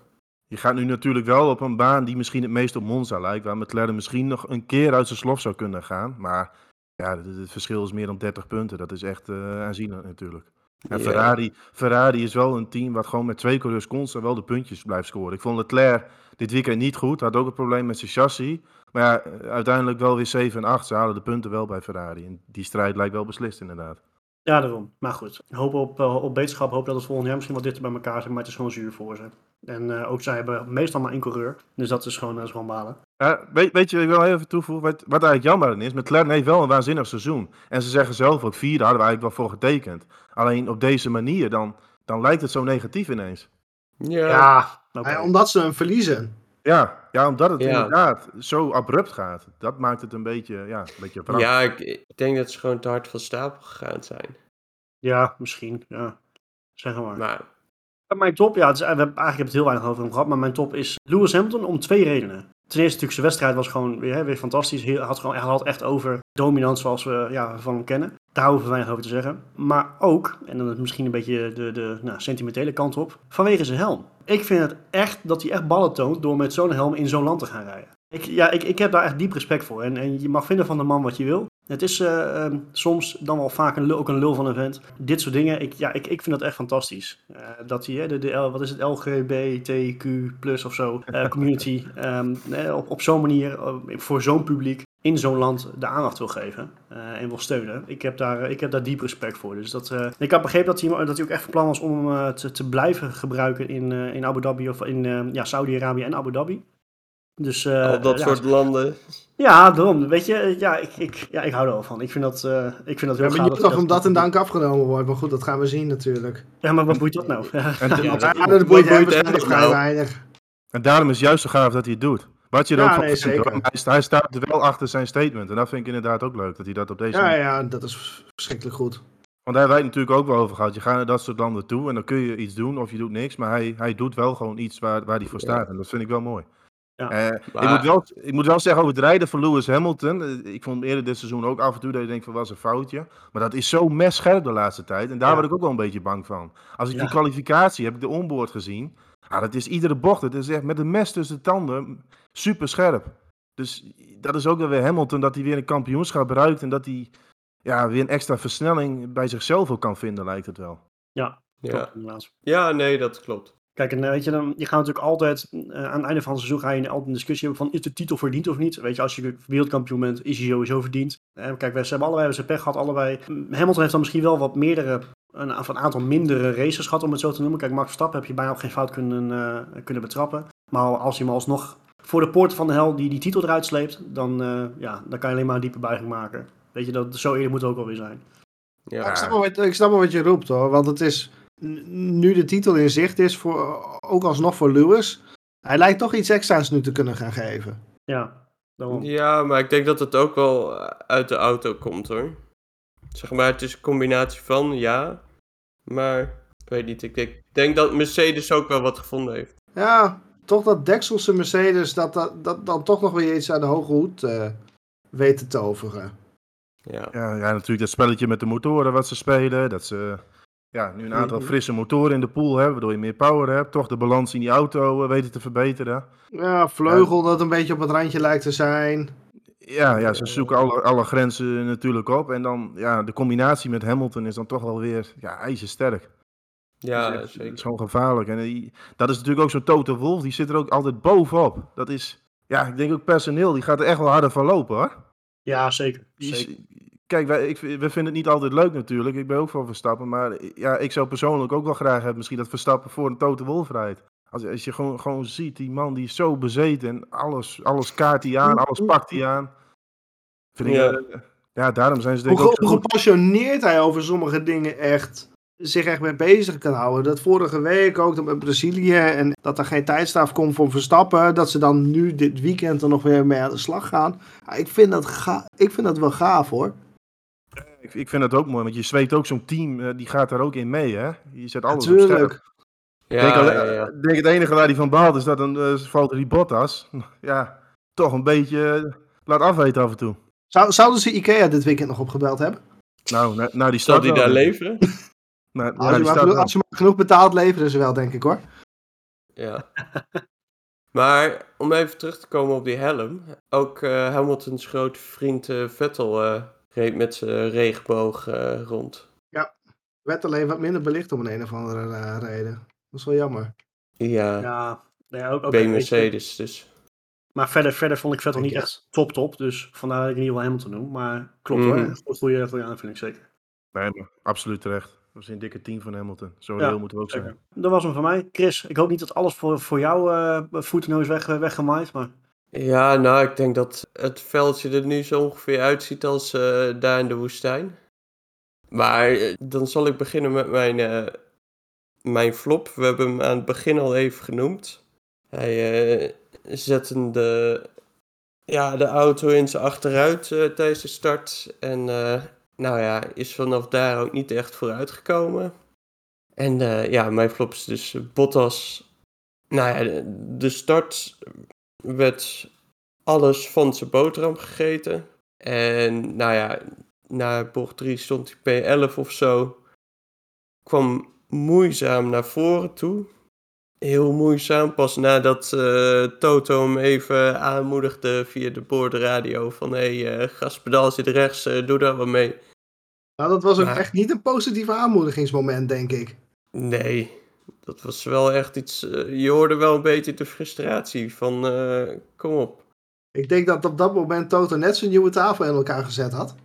Je gaat nu natuurlijk wel op een baan die misschien het meest op Monza lijkt. Waar McLaren misschien nog een keer uit zijn slof zou kunnen gaan. Maar ja, het, verschil is meer dan 30 punten. Dat is echt eh, aanzienlijk natuurlijk. En. Ferrari, Ferrari is wel een team wat gewoon met twee coureurs constant wel de puntjes blijft scoren. Ik vond Leclerc dit weekend niet goed. Had ook een probleem met zijn chassis. Maar ja, eh, uiteindelijk wel weer 7 en 8. Ze halen de punten wel bij Ferrari. En die strijd lijkt wel beslist inderdaad. Ja, daarom. Maar goed, hoop op, eh, op beterschap. Hoop dat het volgend jaar misschien wat dichter bij elkaar zit. Maar het is gewoon zuur voor ze. En eh, ook zij hebben meestal maar één coureur. Dus dat is gewoon, dat is gewoon balen. Ja, weet, weet je, ik wil even toevoegen, wat, wat eigenlijk jammer aan is, McLaren heeft wel een waanzinnig seizoen. En ze zeggen zelf ook, vierde hadden we eigenlijk wel voor getekend. Alleen op deze manier, dan, dan lijkt het zo negatief ineens. Ja, Ja. Eh, omdat ze hem verliezen. Ja, ja omdat het Ja. inderdaad zo abrupt gaat. Dat maakt het een beetje, ja, een beetje wrang. ja ik, ik denk dat ze gewoon te hard van stapel gegaan zijn. Ja, misschien. Ja. Zeg maar. Maar Mijn top, ja, het we hebben eigenlijk hebben het heel weinig over hem gehad, maar mijn top is Lewis Hamilton om twee redenen. Ten eerste natuurlijk zijn wedstrijd was gewoon weer, weer fantastisch. Hij had, gewoon, hij had echt over dominant zoals we ja, van hem kennen. Daar hoeven we weinig over te zeggen. Maar ook, en dan is misschien een beetje de, de nou, sentimentele kant op, vanwege zijn helm. Ik vind het echt dat hij echt ballen toont door met zo'n helm in zo'n land te gaan rijden. Ik, ja, ik, ik heb daar echt diep respect voor. En, en je mag vinden van de man wat je wil. Het is eh, ehm, soms dan wel vaak een, lul- ook een lul van een vent. Dit soort dingen, ik, ja, ik, ik vind dat echt fantastisch. Eh, dat hij, de, de, wat is het, LGBTQ plus of zo, eh, community, ehm, eh, op, op zo'n manier, voor zo'n publiek, in zo'n land de aandacht wil geven en wil steunen. Ik heb daar, ik heb daar diep respect voor. Dus dat, ik had begrepen dat hij, dat hij ook echt van plan was om hem te, te blijven gebruiken in, in Abu Dhabi of in ja, Saudi-Arabië en Abu Dhabi. Dus, eh, al dat ja, soort landen. ja, daarom. Weet je, ja, ik, ik, ja, ik hou er wel van. Ik vind dat, eh, ik vind dat heel Ja, gaaf. je toch om dat en dank afgenomen wordt. Maar goed, dat gaan we zien natuurlijk. Ja, maar wat boeit dat nou? Ja, dat- boeit hem waarschijnlijk vrij nou? weinig. en daarom is het juist zo gaaf dat hij het doet. Wat je er Ja, ook van nee, vindt. Hij, sta- hij staat er wel achter zijn statement. En dat vind ik inderdaad ook leuk, dat hij dat op deze Ja, manier... ja, dat is verschrikkelijk goed. Want daar hebben wij het natuurlijk ook wel over gehad. Je gaat naar dat soort landen toe en dan kun je iets doen of je doet niks. Maar hij, hij doet wel gewoon iets waar, waar hij voor Ja. staat. En dat vind ik wel mooi. Ja. Eh, ik, moet wel, ik moet wel zeggen over het rijden van Lewis Hamilton. eh, Ik vond hem eerder dit seizoen ook af en toe dat je denkt van was een foutje. Maar dat is zo messcherp de laatste tijd. En daar Ja. word ik ook wel een beetje bang van. Als ik Ja. die kwalificatie heb ik de onboard gezien. Ja, dat is iedere bocht. Het is echt met een mes tussen de tanden super scherp. Dus dat is ook wel weer Hamilton dat hij weer een kampioenschap bereikt. En dat hij ja, weer een extra versnelling bij zichzelf ook kan vinden, lijkt het wel. Ja. klopt, ja, nee, dat klopt. Kijk, en eh, weet je, dan, je gaat natuurlijk altijd, eh, aan het einde van het seizoen ga je altijd een discussie hebben van, is de titel verdiend of niet? Weet je, als je wereldkampioen bent, is hij sowieso verdiend. Eh, kijk, wij, ze hebben allebei zijn pech gehad, allebei. Hamilton heeft dan misschien wel wat meerdere, een, of een aantal mindere races gehad, om het zo te noemen. Kijk, Max Verstappen heb je bijna op geen fout kunnen, eh, kunnen betrappen. Maar als hij hem alsnog voor de poorten van de hel die die titel eruit sleept, dan, eh, ja, dan kan je alleen maar een diepe buiging maken. Weet je, dat, zo eerder moet het ook alweer zijn. Ja. Ik, snap wel wat, ik snap wel wat je roept hoor. Want het is, nu de titel in zicht is, voor, ook alsnog voor Lewis. Hij lijkt toch iets extra's nu te kunnen gaan geven. Ja, daarom. Ja, maar ik denk dat het ook wel eh, uit de auto komt hoor. Zeg maar, het is een combinatie van, ja. Maar, ik weet niet, ik denk, ik denk dat Mercedes ook wel wat gevonden heeft. Ja, toch dat Dekselse Mercedes dat, dat, dat dan toch nog weer iets aan de hoge hoed eh weet te toveren. Ja. Ja, ja, natuurlijk dat spelletje met de motoren wat ze spelen. Dat ze ja, nu een aantal Mhm. frisse motoren in de pool hebben, waardoor je meer power hebt. Toch de balans in die auto eh, weten te verbeteren. Ja, vleugel dat een beetje op het randje lijkt te zijn. Ja, ja ze zoeken alle, alle grenzen natuurlijk op. En dan, ja, de combinatie met Hamilton is dan toch wel weer ja, ijzersterk. Ja, Dat is echt- Dat is zeker. gewoon gevaarlijk. En die, dat is natuurlijk ook zo'n Toto Wolf, die zit er ook altijd bovenop. Dat is, ja, ik denk ook personeel, die gaat er echt wel harder van lopen hoor. Ja, zeker. Die zeker. Kijk, wij, ik, we vinden het niet altijd leuk natuurlijk. Ik ben ook van Verstappen. Maar ja, ik zou persoonlijk ook wel graag hebben misschien dat Verstappen voor een Toto Wolf rijdt. Als, als je gewoon, gewoon ziet, die man die is zo bezeten. En alles, alles kaart hij aan, alles pakt hij aan. Vind ik, Ja. eh, ja, daarom zijn ze Hoe, denk ik ook ge- zo hoe goed. gepassioneerd hij over sommige dingen echt zich echt mee bezig kan houden. Dat vorige week ook dat met Brazilië en dat er geen tijdstraf komt voor Verstappen. Dat ze dan nu dit weekend er nog weer mee aan de slag gaan. Ja, ik, vind dat ga ik vind dat wel gaaf hoor. Ik, ik vind dat ook mooi, want je zweet ook zo'n team, eh, die gaat daar ook in mee hè. Je zet alles op scherp. Natuurlijk. Ik denk, Ja, alleen- ja, ja. ik denk het enige waar hij van baalt is dat een uh, Valtteri Bottas, ja, toch een beetje eh, laat afweten af en toe. Zou, zouden ze Ikea dit weekend nog opgebeld hebben? Nou, na, nou die stad die daar leven? Nou, Als, ja, je die maar stad genoeg, als je maar genoeg betaalt, leveren ze wel, denk ik hoor. Ja. Maar om even terug te komen op die helm. Ook eh, Hamiltons grote vriend eh, Vettel eh, reed met zijn regenboog eh, rond. Werd alleen wat minder belicht om een een of andere eh, reden. Dat is wel jammer. Ja, Ja, nee, ook, ook. Mercedes dus. Maar verder, verder vond ik Vettel niet Ja. echt top top. Dus vandaar dat ik in ieder geval Hamilton noem. Maar klopt Mhm. hoor. Goed, goede, goede aanvulling, zeker. Nee, maar absoluut terecht. Dat was een dikke team van Hamilton. Zo Ja, reëel moeten we ook zijn. zeker. Dat was hem van mij. Chris, ik hoop niet dat alles voor, voor jou eh voet en neus weg, weggemaaid. Maar Ja, nou, ik denk dat het veldje er nu zo ongeveer uitziet als eh, daar in de woestijn. Maar eh, dan zal ik beginnen met mijn eh, mijn flop, we hebben hem aan het begin al even genoemd. Hij zette de, ja, de auto in zijn achteruit tijdens de start. En nou ja, is vanaf daar ook niet echt vooruitgekomen. En ja, mijn flop is dus Bottas. Nou ja, de start werd alles van zijn boterham gegeten. En nou ja, na bocht 3 stond hij P11 of zo. Kwam moeizaam naar voren toe. Heel moeizaam, pas nadat eh, Toto hem even aanmoedigde via de boordradio van hé, hey, eh, gaspedaal zit rechts, eh, doe daar wat mee. Nou, dat was ook Maar- echt niet een positief aanmoedigingsmoment, denk ik. Nee, dat was wel echt iets, eh, je hoorde wel een beetje de frustratie van eh, kom op. Ik denk dat op dat moment Toto net zijn nieuwe tafel in elkaar gezet had.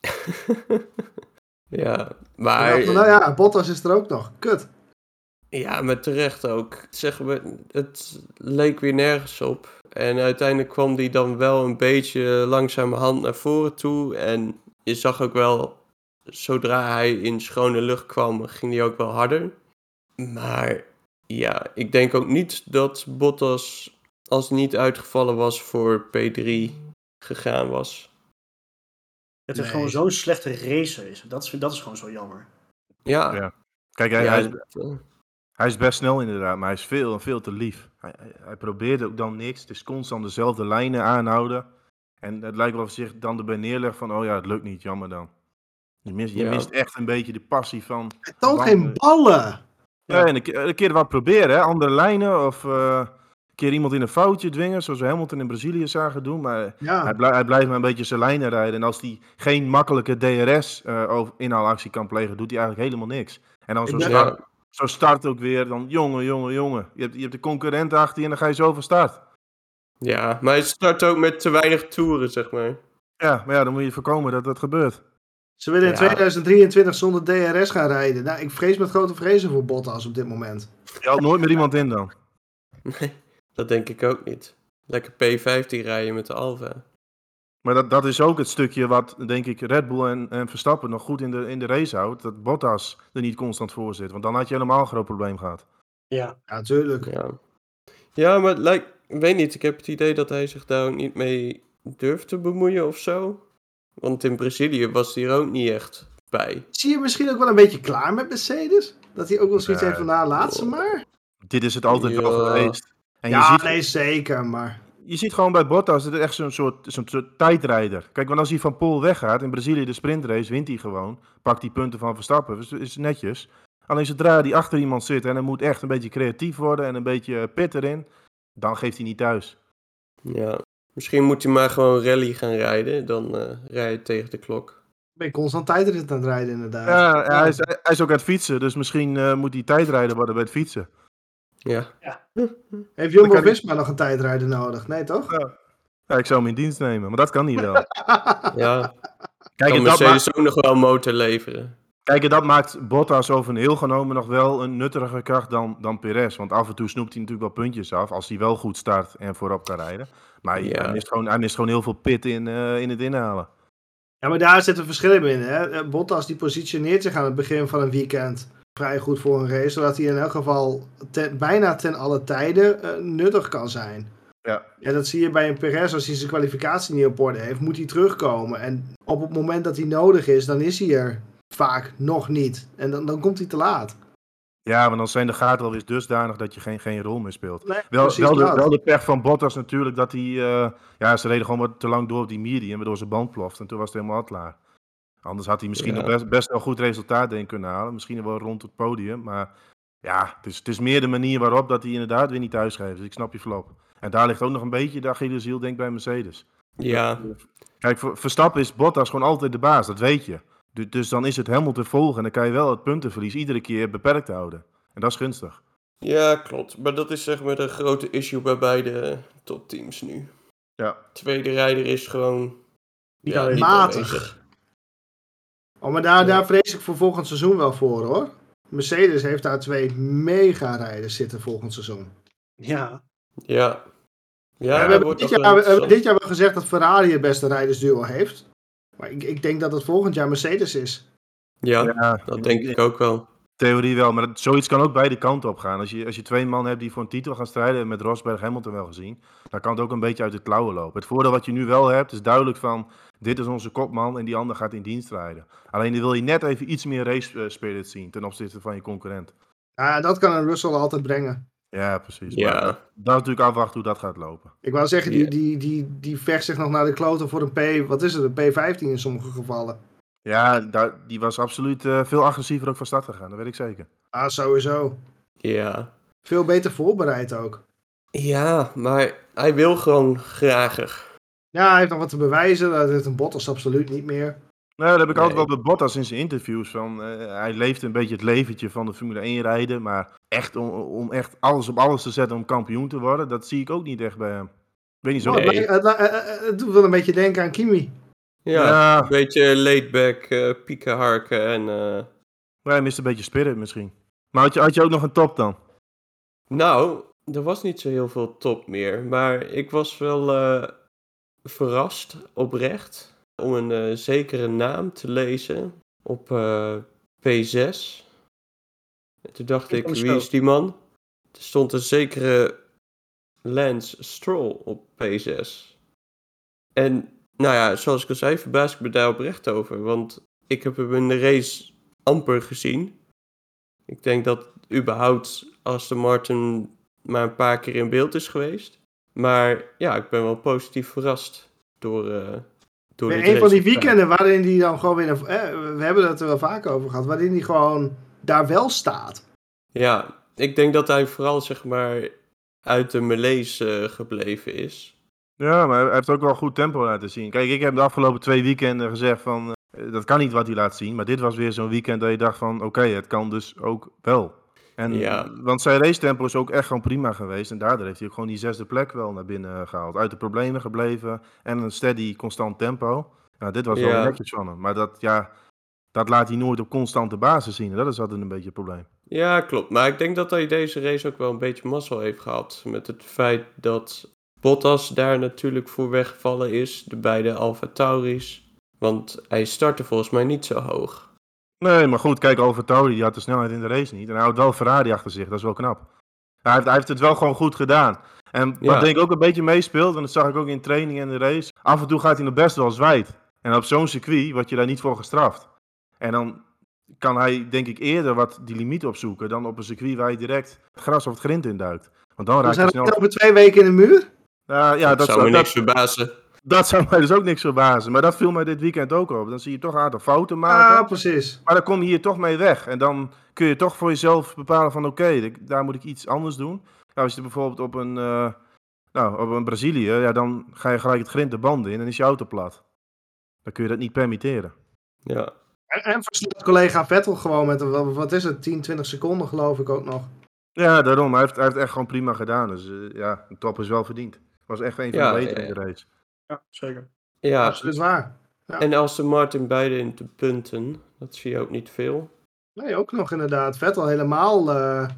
ja, maar... dacht nou ja, Bottas is er ook nog. Kut. Ja, maar terecht ook. Zeg maar, het leek weer nergens op. En uiteindelijk kwam die dan wel een beetje langzamerhand naar voren toe. En je zag ook wel, zodra hij in schone lucht kwam, ging hij ook wel harder. Maar ja, ik denk ook niet dat Bottas, als hij niet uitgevallen was, voor P3 gegaan was. Het is Nee. gewoon zo'n slechte racer. Is. Dat, is, dat is gewoon zo jammer. Ja, Ja. Kijk, hij, ja, hij, is, eh, hij is best snel inderdaad, maar hij is veel, veel te lief. Hij, hij, hij probeert ook dan niks. Het is constant dezelfde lijnen aanhouden. En het lijkt wel of hij zich dan erbij neerlegt van, oh ja, het lukt niet, jammer dan. Je mist, je Ja. mist echt een beetje de passie van... Hij toont geen ballen. Ja, en een, keer- een keer wat proberen, hè? andere lijnen of eh, een keer iemand in een foutje dwingen, zoals we Hamilton in Brazilië zagen doen. Maar hij, Ja, blij- hij blijft maar een beetje zijn lijnen rijden. En als hij geen makkelijke DRS eh, over inhaalactie kan plegen, doet hij eigenlijk helemaal niks. En dan zo start, ja, zo start ook weer, dan jongen, jongen, jongen. Je hebt, je hebt de concurrent achter je en dan ga je zo van start. ja, maar hij start ook met te weinig toeren, zeg maar. Ja, maar ja, dan moet je voorkomen dat dat gebeurt. Ze willen in Ja. 2023 zonder DRS gaan rijden. Nou, ik vrees met grote vrezen voor Bottas op dit moment. Je haalt nooit meer iemand in dan. Nee, dat denk ik ook niet. Lekker P15 rijden met de Alfa. Maar dat, dat is ook het stukje wat, denk ik, Red Bull en, en Verstappen nog goed in de, in de race houdt. Dat Bottas er niet constant voor zit. Want dan had je helemaal een groot probleem gehad. Ja. Ja, tuurlijk. Ja. ja, maar lijkt, ik weet niet, ik heb het idee dat hij zich daar ook niet mee durft te bemoeien of zo. Want in Brazilië was hij er ook niet echt bij. Zie je misschien ook wel een beetje klaar met Mercedes? Dat hij ook wel zoiets heeft van, nou, laat ze maar. Dit is het altijd wel geweest. En je, ja, ziet, nee, zeker, maar... je ziet gewoon bij Bottas, het is echt zo'n soort, zo'n soort tijdrijder. Kijk, want als hij van Pol weggaat, in Brazilië de sprintrace, wint hij gewoon. Pakt die punten van Verstappen, dus is netjes. Alleen zodra hij achter iemand zit en hij moet echt een beetje creatief worden en een beetje pit erin, dan geeft hij niet thuis. Ja. Misschien moet hij maar gewoon rally gaan rijden, dan eh rijden tegen de klok. Ben je constant tijdrit aan het rijden, inderdaad. Ja, hij, is, hij is ook aan het fietsen, dus misschien eh, moet hij tijdrijder worden bij het fietsen. Ja, Heeft Dan kan Jumbo-Visma nog een tijdrijder nodig? Nee, toch? Ja, ik zou hem in dienst nemen, maar dat kan niet wel. ja. Kijk, kan en dat, Mercedes ook nog wel een motor leveren. Kijk, en dat maakt Bottas over een heel genomen nog wel een nuttiger kracht dan, dan Perez. Want af en toe snoept hij natuurlijk wel puntjes af als hij wel goed start en voorop kan rijden. Maar hij- Ja. hij, mist gewoon, hij mist gewoon heel veel pit in, eh, in het inhalen. Ja, maar daar zit een verschil in. Hè? Eh, Bottas die positioneert zich aan het begin van een weekend vrij goed voor een race. Zodat hij in elk geval ten- bijna ten alle tijden eh, nuttig kan zijn. Ja. En dat zie je bij een Perez als hij zijn kwalificatie niet op orde heeft. Moet hij terugkomen. En op het moment dat hij nodig is, dan is hij er vaak nog niet. En dan, dan komt hij te laat. Ja, want dan zijn de gaten alweer dusdanig dat je geen, geen rol meer speelt. Nee, Wel, precies wel, de, wel de pech van Bottas natuurlijk dat hij... eh, ja, ze reden gewoon wat te lang door op die medium, waardoor zijn band ploft. En toen was het helemaal klaar. Anders had hij misschien Ja. nog best, best wel goed resultaat denk ik, kunnen halen. Misschien wel rond het podium. Maar ja, het is, het is meer de manier waarop dat hij inderdaad weer niet thuisgeeft. Dus ik snap je flop. En daar ligt ook nog een beetje de Achilleshiel, denk ik, bij Mercedes. Ja, Kijk, voor Verstappen is Bottas gewoon altijd de baas, dat weet je. Du- Dus dan is het helemaal te volgen en dan kan je wel het puntenverlies iedere keer beperkt houden. En dat is gunstig. ja, klopt. Maar dat is zeg maar de grote issue bij beide topteams nu. Ja. Tweede rijder is gewoon Niet ja, alleen niet matig. Oh, maar daar, Ja. daar vrees ik voor volgend seizoen wel voor hoor. Mercedes heeft daar twee mega rijders zitten volgend seizoen. Ja. Ja. Ja, we hebben dit, jaar, we hebben dit jaar wel gezegd dat Ferrari het beste rijdersduo heeft. Maar ik, ik denk dat het volgend jaar Mercedes is. Ja, Ja, dat denk ik ook wel. theorie wel, maar dat- zoiets kan ook beide kanten op gaan. Als je, als je twee man hebt die voor een titel gaan strijden, met Rosberg Hamilton wel gezien, dan kan het ook een beetje uit de klauwen lopen. Het voordeel wat je nu wel hebt, is duidelijk van, dit is onze kopman en die ander gaat in dienst rijden. Alleen dan wil je net even iets meer race eh, spirit zien ten opzichte van je concurrent. Ja, dat kan een Russell altijd brengen. Ja, precies. Ja. Maar dat is natuurlijk afwachten hoe dat gaat lopen. Ik wou zeggen, die, die, die, die vecht zich nog naar de kloten voor een P, wat is het, een P15 in sommige gevallen. Ja, daar, die was absoluut eh, veel agressiever ook van start gegaan, dat weet ik zeker. Ah, sowieso. Ja. Veel beter voorbereid ook. Ja, maar hij wil gewoon graag. Ja, hij heeft nog wat te bewijzen. Dat heeft een Bottas absoluut niet meer. Nou, dat heb ik altijd wel bij Bottas in zijn interviews. Van, eh, hij leeft een beetje het leventje van de Formule 1 rijden. Maar echt om, om echt alles op alles te zetten om kampioen te worden, dat zie ik ook niet echt bij hem. Ik weet niet zo. Het, Nee. het, eh, eh, het doet wel een beetje denken aan Kimi. Ja, Ja. een beetje laidback, pieken harken en... eh, Maar hij mist een beetje spirit misschien. Maar had je, had je ook nog een top dan? Nou, er was niet zo heel veel top meer, maar ik was wel eh, verrast, oprecht, om een eh, zekere naam te lezen op eh, P6. En toen dacht Ik wie is die man? Er stond een zekere Lance Stroll op P6. En nou ja, zoals ik al zei, verbaas ik me daar oprecht over, want ik heb hem in de race amper gezien. Ik denk dat überhaupt Aston Martin maar een paar keer in beeld is geweest. Maar ja, ik ben wel positief verrast door, eh een van die weekenden waarin hij dan gewoon weer... een- eh, we hebben het er wel vaak over gehad. Waarin hij gewoon daar wel staat. Ja, ik denk dat hij vooral zeg maar uit de malaise eh, gebleven is. Ja, maar hij heeft ook wel goed tempo laten zien. Kijk, ik heb de afgelopen twee weekenden gezegd van, eh, dat kan niet wat hij laat zien. Maar dit was weer zo'n weekend dat je dacht van, oké, het kan dus ook wel. En, Ja. Want zijn racetempo is ook echt gewoon prima geweest. En daardoor heeft hij ook gewoon die zesde plek wel naar binnen eh, gehaald. Uit de problemen gebleven en een steady, constant tempo. Nou, dit was wel Ja. netjes van hem. Maar dat, ja, dat laat hij nooit op constante basis zien. En dat is altijd een beetje het probleem. Ja, klopt. Maar ik denk dat hij deze race ook wel een beetje mazzel heeft gehad. Met het feit dat Bottas daar natuurlijk voor weggevallen is. De beide Alfa Tauris. Want hij startte volgens mij niet zo hoog. Nee, maar goed, kijk, over Tauri, die had de snelheid in de race niet. En hij houdt wel Ferrari achter zich, dat is wel knap. Hij heeft, hij heeft het wel gewoon goed gedaan. En wat Ja. denk ik ook een beetje meespeelt, en dat zag ik ook in training en de race. Af en toe gaat hij nog best wel zwijt. En op zo'n circuit word je daar niet voor gestraft. En dan kan hij, denk ik, eerder wat die limiet opzoeken dan op een circuit waar je direct het gras of het grind induikt. Want dan We raak je zijn snel... over twee weken in de muur. Ja, ja, dat, dat, zou me zou, niks verbazen. Dat zou mij dus ook niks verbazen. Maar dat viel mij dit weekend ook op. Dan zie je toch een aantal fouten maken. Ah, precies. Maar dan kom je hier toch mee weg. En dan kun je toch voor jezelf bepalen van oké, daar moet ik iets anders doen. Nou, als je bijvoorbeeld op een, eh, nou, op een Brazilië, ja, dan ga je gelijk het grind de band in en is je auto plat. Dan kun je dat niet permitteren. Ja. En, en verslaat collega Vettel gewoon met, een- wat is het, 10, 20 seconden geloof ik ook nog. Ja, daarom. Hij heeft, hij heeft echt gewoon prima gedaan. Dus eh, ja, een top is wel verdiend. Was echt een van Ja, de betere ja, in de race. Ja, zeker. ja. Absoluut waar. En Aston Martin beide in de punten. Dat zie je ook niet veel. Nee, ook nog inderdaad. Vettel helemaal eh,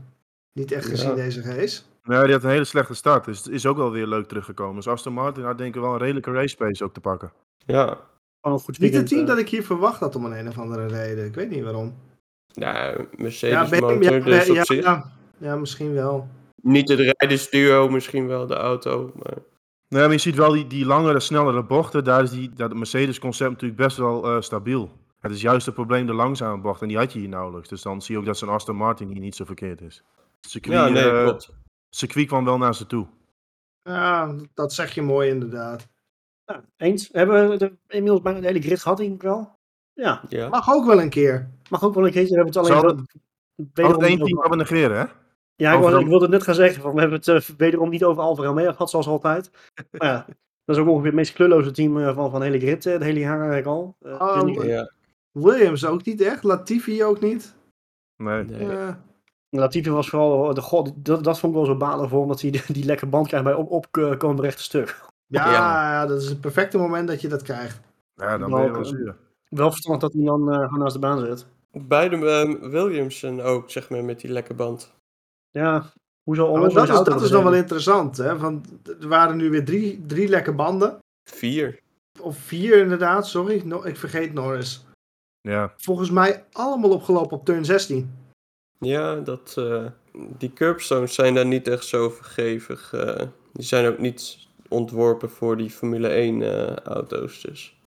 niet echt gezien Ja. deze race. Nou, die had een hele slechte start. Dus het is ook wel weer leuk teruggekomen. Dus Aston Martin had denk ik wel een redelijke race pace ook te pakken. Ja. Goed Niet het team eh. dat ik hier verwacht had om een, een of andere reden. Ik weet niet waarom. Nou, Mercedes motor, ja, dus op ja, zich. ja, ja, misschien wel. Niet het rijdersduo, misschien wel de auto. Maar... Nee, maar je ziet wel die, die langere, snellere bochten. Daar is die, dat Mercedes-concept natuurlijk best wel eh, stabiel. Het is juist het probleem de langzame bocht. En die had je hier nauwelijks. Dus dan zie je ook dat zo'n Aston Martin hier niet zo verkeerd is. Het circuit, Ja, nee, eh, klopt. circuit kwam wel naar ze toe. Ja, dat zeg je mooi inderdaad. Ja, eens. Hebben we de, inmiddels bijna de hele grid gehad, denk ik wel. Ja, Ja. Mag ook wel een keer. mag ook wel een keertje. We hebben het Zal alleen... het- wederom Altijd één team kan we negeren, hè? Ja, ik, wilde, ik het net gaan zeggen. Van, we hebben het eh, wederom niet over Alfa Romeo gehad, zoals altijd. maar ja, dat is ook ongeveer het meest kleurloze team eh, van, van de hele grid, eh, de hele jaar eigenlijk al. Eh, Oh, Ja. Williams ook niet echt. Latifi ook niet. Nee. Nee. Eh, Latifi was vooral, de god, dat, dat vond ik wel zo balen voor, omdat hij die, die lekke band krijgt bij op, opkomende rechte stuk. ja, Ja. ja, dat is het perfecte moment dat je dat krijgt. Ja, dan Wel, ben je wel eh, zuur. Wel verstandig dat hij dan eh, gewoon naast de baan zit. Beide eh, Williamson ook, zeg maar, met die lekke band. Ja, hoezo Alonso dat is dat is nog wel interessant. Hè? Want er waren nu weer drie, drie lekke banden. Vier. Of vier inderdaad, sorry. No, ik vergeet Norris. Ja. Volgens mij allemaal opgelopen op turn 16. Ja, dat, eh, die curbstones zijn daar niet echt zo vergevig. eh. die zijn ook niet ontworpen voor die Formule 1 eh, auto's. Dus.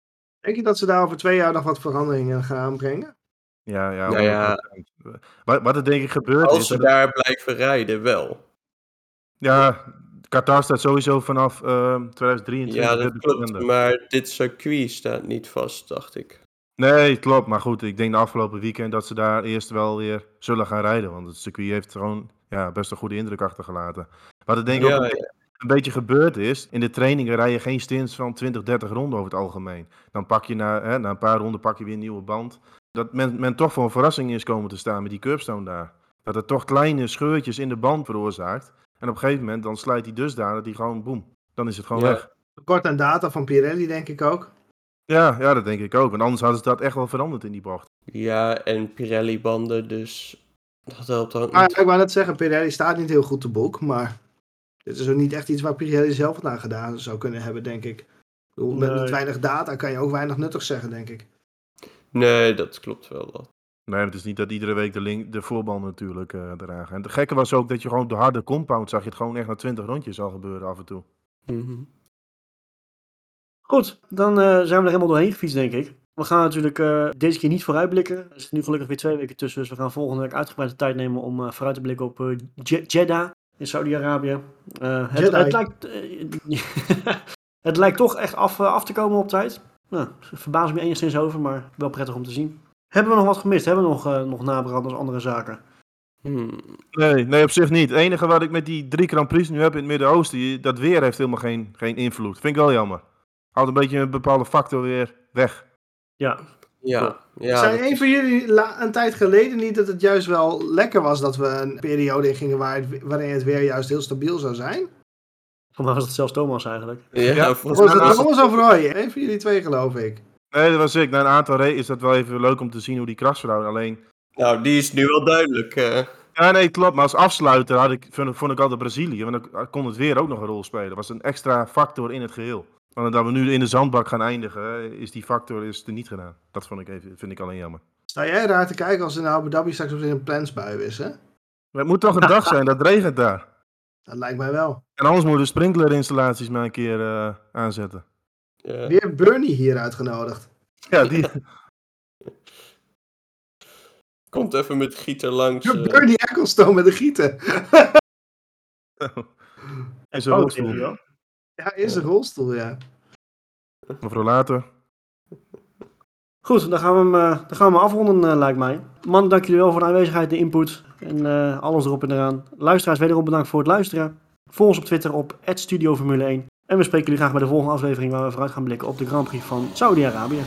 Denk je dat ze daar over twee jaar nog wat veranderingen gaan aanbrengen? Ja, ja. Nou ja. 100%. Wat, wat er denk ik gebeurt Als is... ze dat het- daar blijven rijden, wel. Ja, Qatar staat sowieso vanaf eh, 2023. Ja, weer dat klopt. Maar dit circuit staat niet vast, dacht ik. Nee, klopt. Maar goed, ik denk de afgelopen weekend dat ze daar eerst wel weer zullen gaan rijden. Want het circuit heeft gewoon ja, best een goede indruk achtergelaten. Wat ik denk Ja, ook een, ja. een beetje gebeurd is, in de trainingen rij je geen stints van 20, 30 ronden over het algemeen. Dan pak je na, hè, na een paar ronden pak je weer een nieuwe band. Dat men, men toch voor een verrassing is komen te staan met die curbstone daar. Dat het toch kleine scheurtjes in de band veroorzaakt. En op een gegeven moment dan slijt hij dusdanig dat hij gewoon boem. Dan is het gewoon Ja. weg. Kort aan data van Pirelli, denk ik ook. Ja, ja, dat denk ik ook. Want anders hadden ze dat echt wel veranderd in die bocht. Ja, en Pirelli-banden, dus dat helpt ook Maar niet. ja, ik wou net zeggen, Pirelli staat niet heel goed te boek, maar dit is ook niet echt iets waar Pirelli zelf aan gedaan zou kunnen hebben, denk ik. Ik bedoel, met, Nee. met weinig data kan je ook weinig nuttig zeggen, denk ik. Nee, dat klopt wel. wat. Nee, het is niet dat iedere week de, link, de voorbal natuurlijk eh, dragen. En het gekke was ook dat je gewoon de harde compound zag je het gewoon echt na 20 rondjes al gebeuren af en toe. Mhm. Goed, dan eh, zijn we er helemaal doorheen gefietst, denk ik. We gaan natuurlijk eh, deze keer niet vooruitblikken. Er zitten nu gelukkig weer twee weken tussen. Dus we gaan volgende week uitgebreid de tijd nemen om eh, vooruit te blikken op Je- Jeddah in Saudi-Arabië. Eh, het, het, lijkt, het lijkt toch echt af, af te komen op tijd. Nou, verbaas me enigszins over, maar wel prettig om te zien. Hebben we nog wat gemist? Hebben we nog, eh nog nabranders, andere zaken? Hmm. Nee, nee, op zich niet. Het enige wat ik met die drie Grand Prix nu heb in het Midden-Oosten, die- dat weer heeft helemaal geen, geen invloed. Vind ik wel jammer. Haalt een beetje een bepaalde factor weer weg. Ja, Ja, ja. Zijn een is- van jullie een tijd geleden niet dat het juist wel lekker was dat we een periode in gingen waar het, waarin het weer juist heel stabiel zou zijn? Mij was het zelfs Thomas eigenlijk. Ja, Ja, volgens Was mij het was het- Thomas of Roy? Een van jullie twee geloof ik. Nee, dat was ik. Na een aantal races is dat wel even leuk om te zien hoe die krasverhouding. Alleen, Nou, die is nu wel duidelijk. eh. ja nee, klopt. Maar als afsluiter had ik, vond, vond ik altijd Brazilië. Want dan kon het weer ook nog een rol spelen. Dat was een extra factor in het geheel. Want dat we nu in de zandbak gaan eindigen, hè, is die factor is er niet gedaan. Dat vond ik even, vind ik alleen jammer. Sta jij raar te kijken als er nou Abu Dhabi straks weer een plensbui is, hè? Maar het moet toch een dag zijn, dat regent daar. Dat lijkt mij wel. En anders moeten we sprinklerinstallaties maar een keer eh, aanzetten. ja. Weer Bernie hier uitgenodigd. Ja, die... Komt even met gieter langs. eh. Bernie Ecclestone met de gieten. is een Oh, rolstoel. Ja, is een rolstoel, ja. Mevrouw Later. Goed, dan gaan we hem, eh, dan gaan we afronden, eh, lijkt mij. Man, dank jullie wel voor de aanwezigheid, de input en eh, alles erop en eraan. Luisteraars, wederom bedankt voor het luisteren. Volg ons op Twitter op @studioformule1. En we spreken jullie graag bij de volgende aflevering waar we vooruit gaan blikken op de Grand Prix van Saudi-Arabië.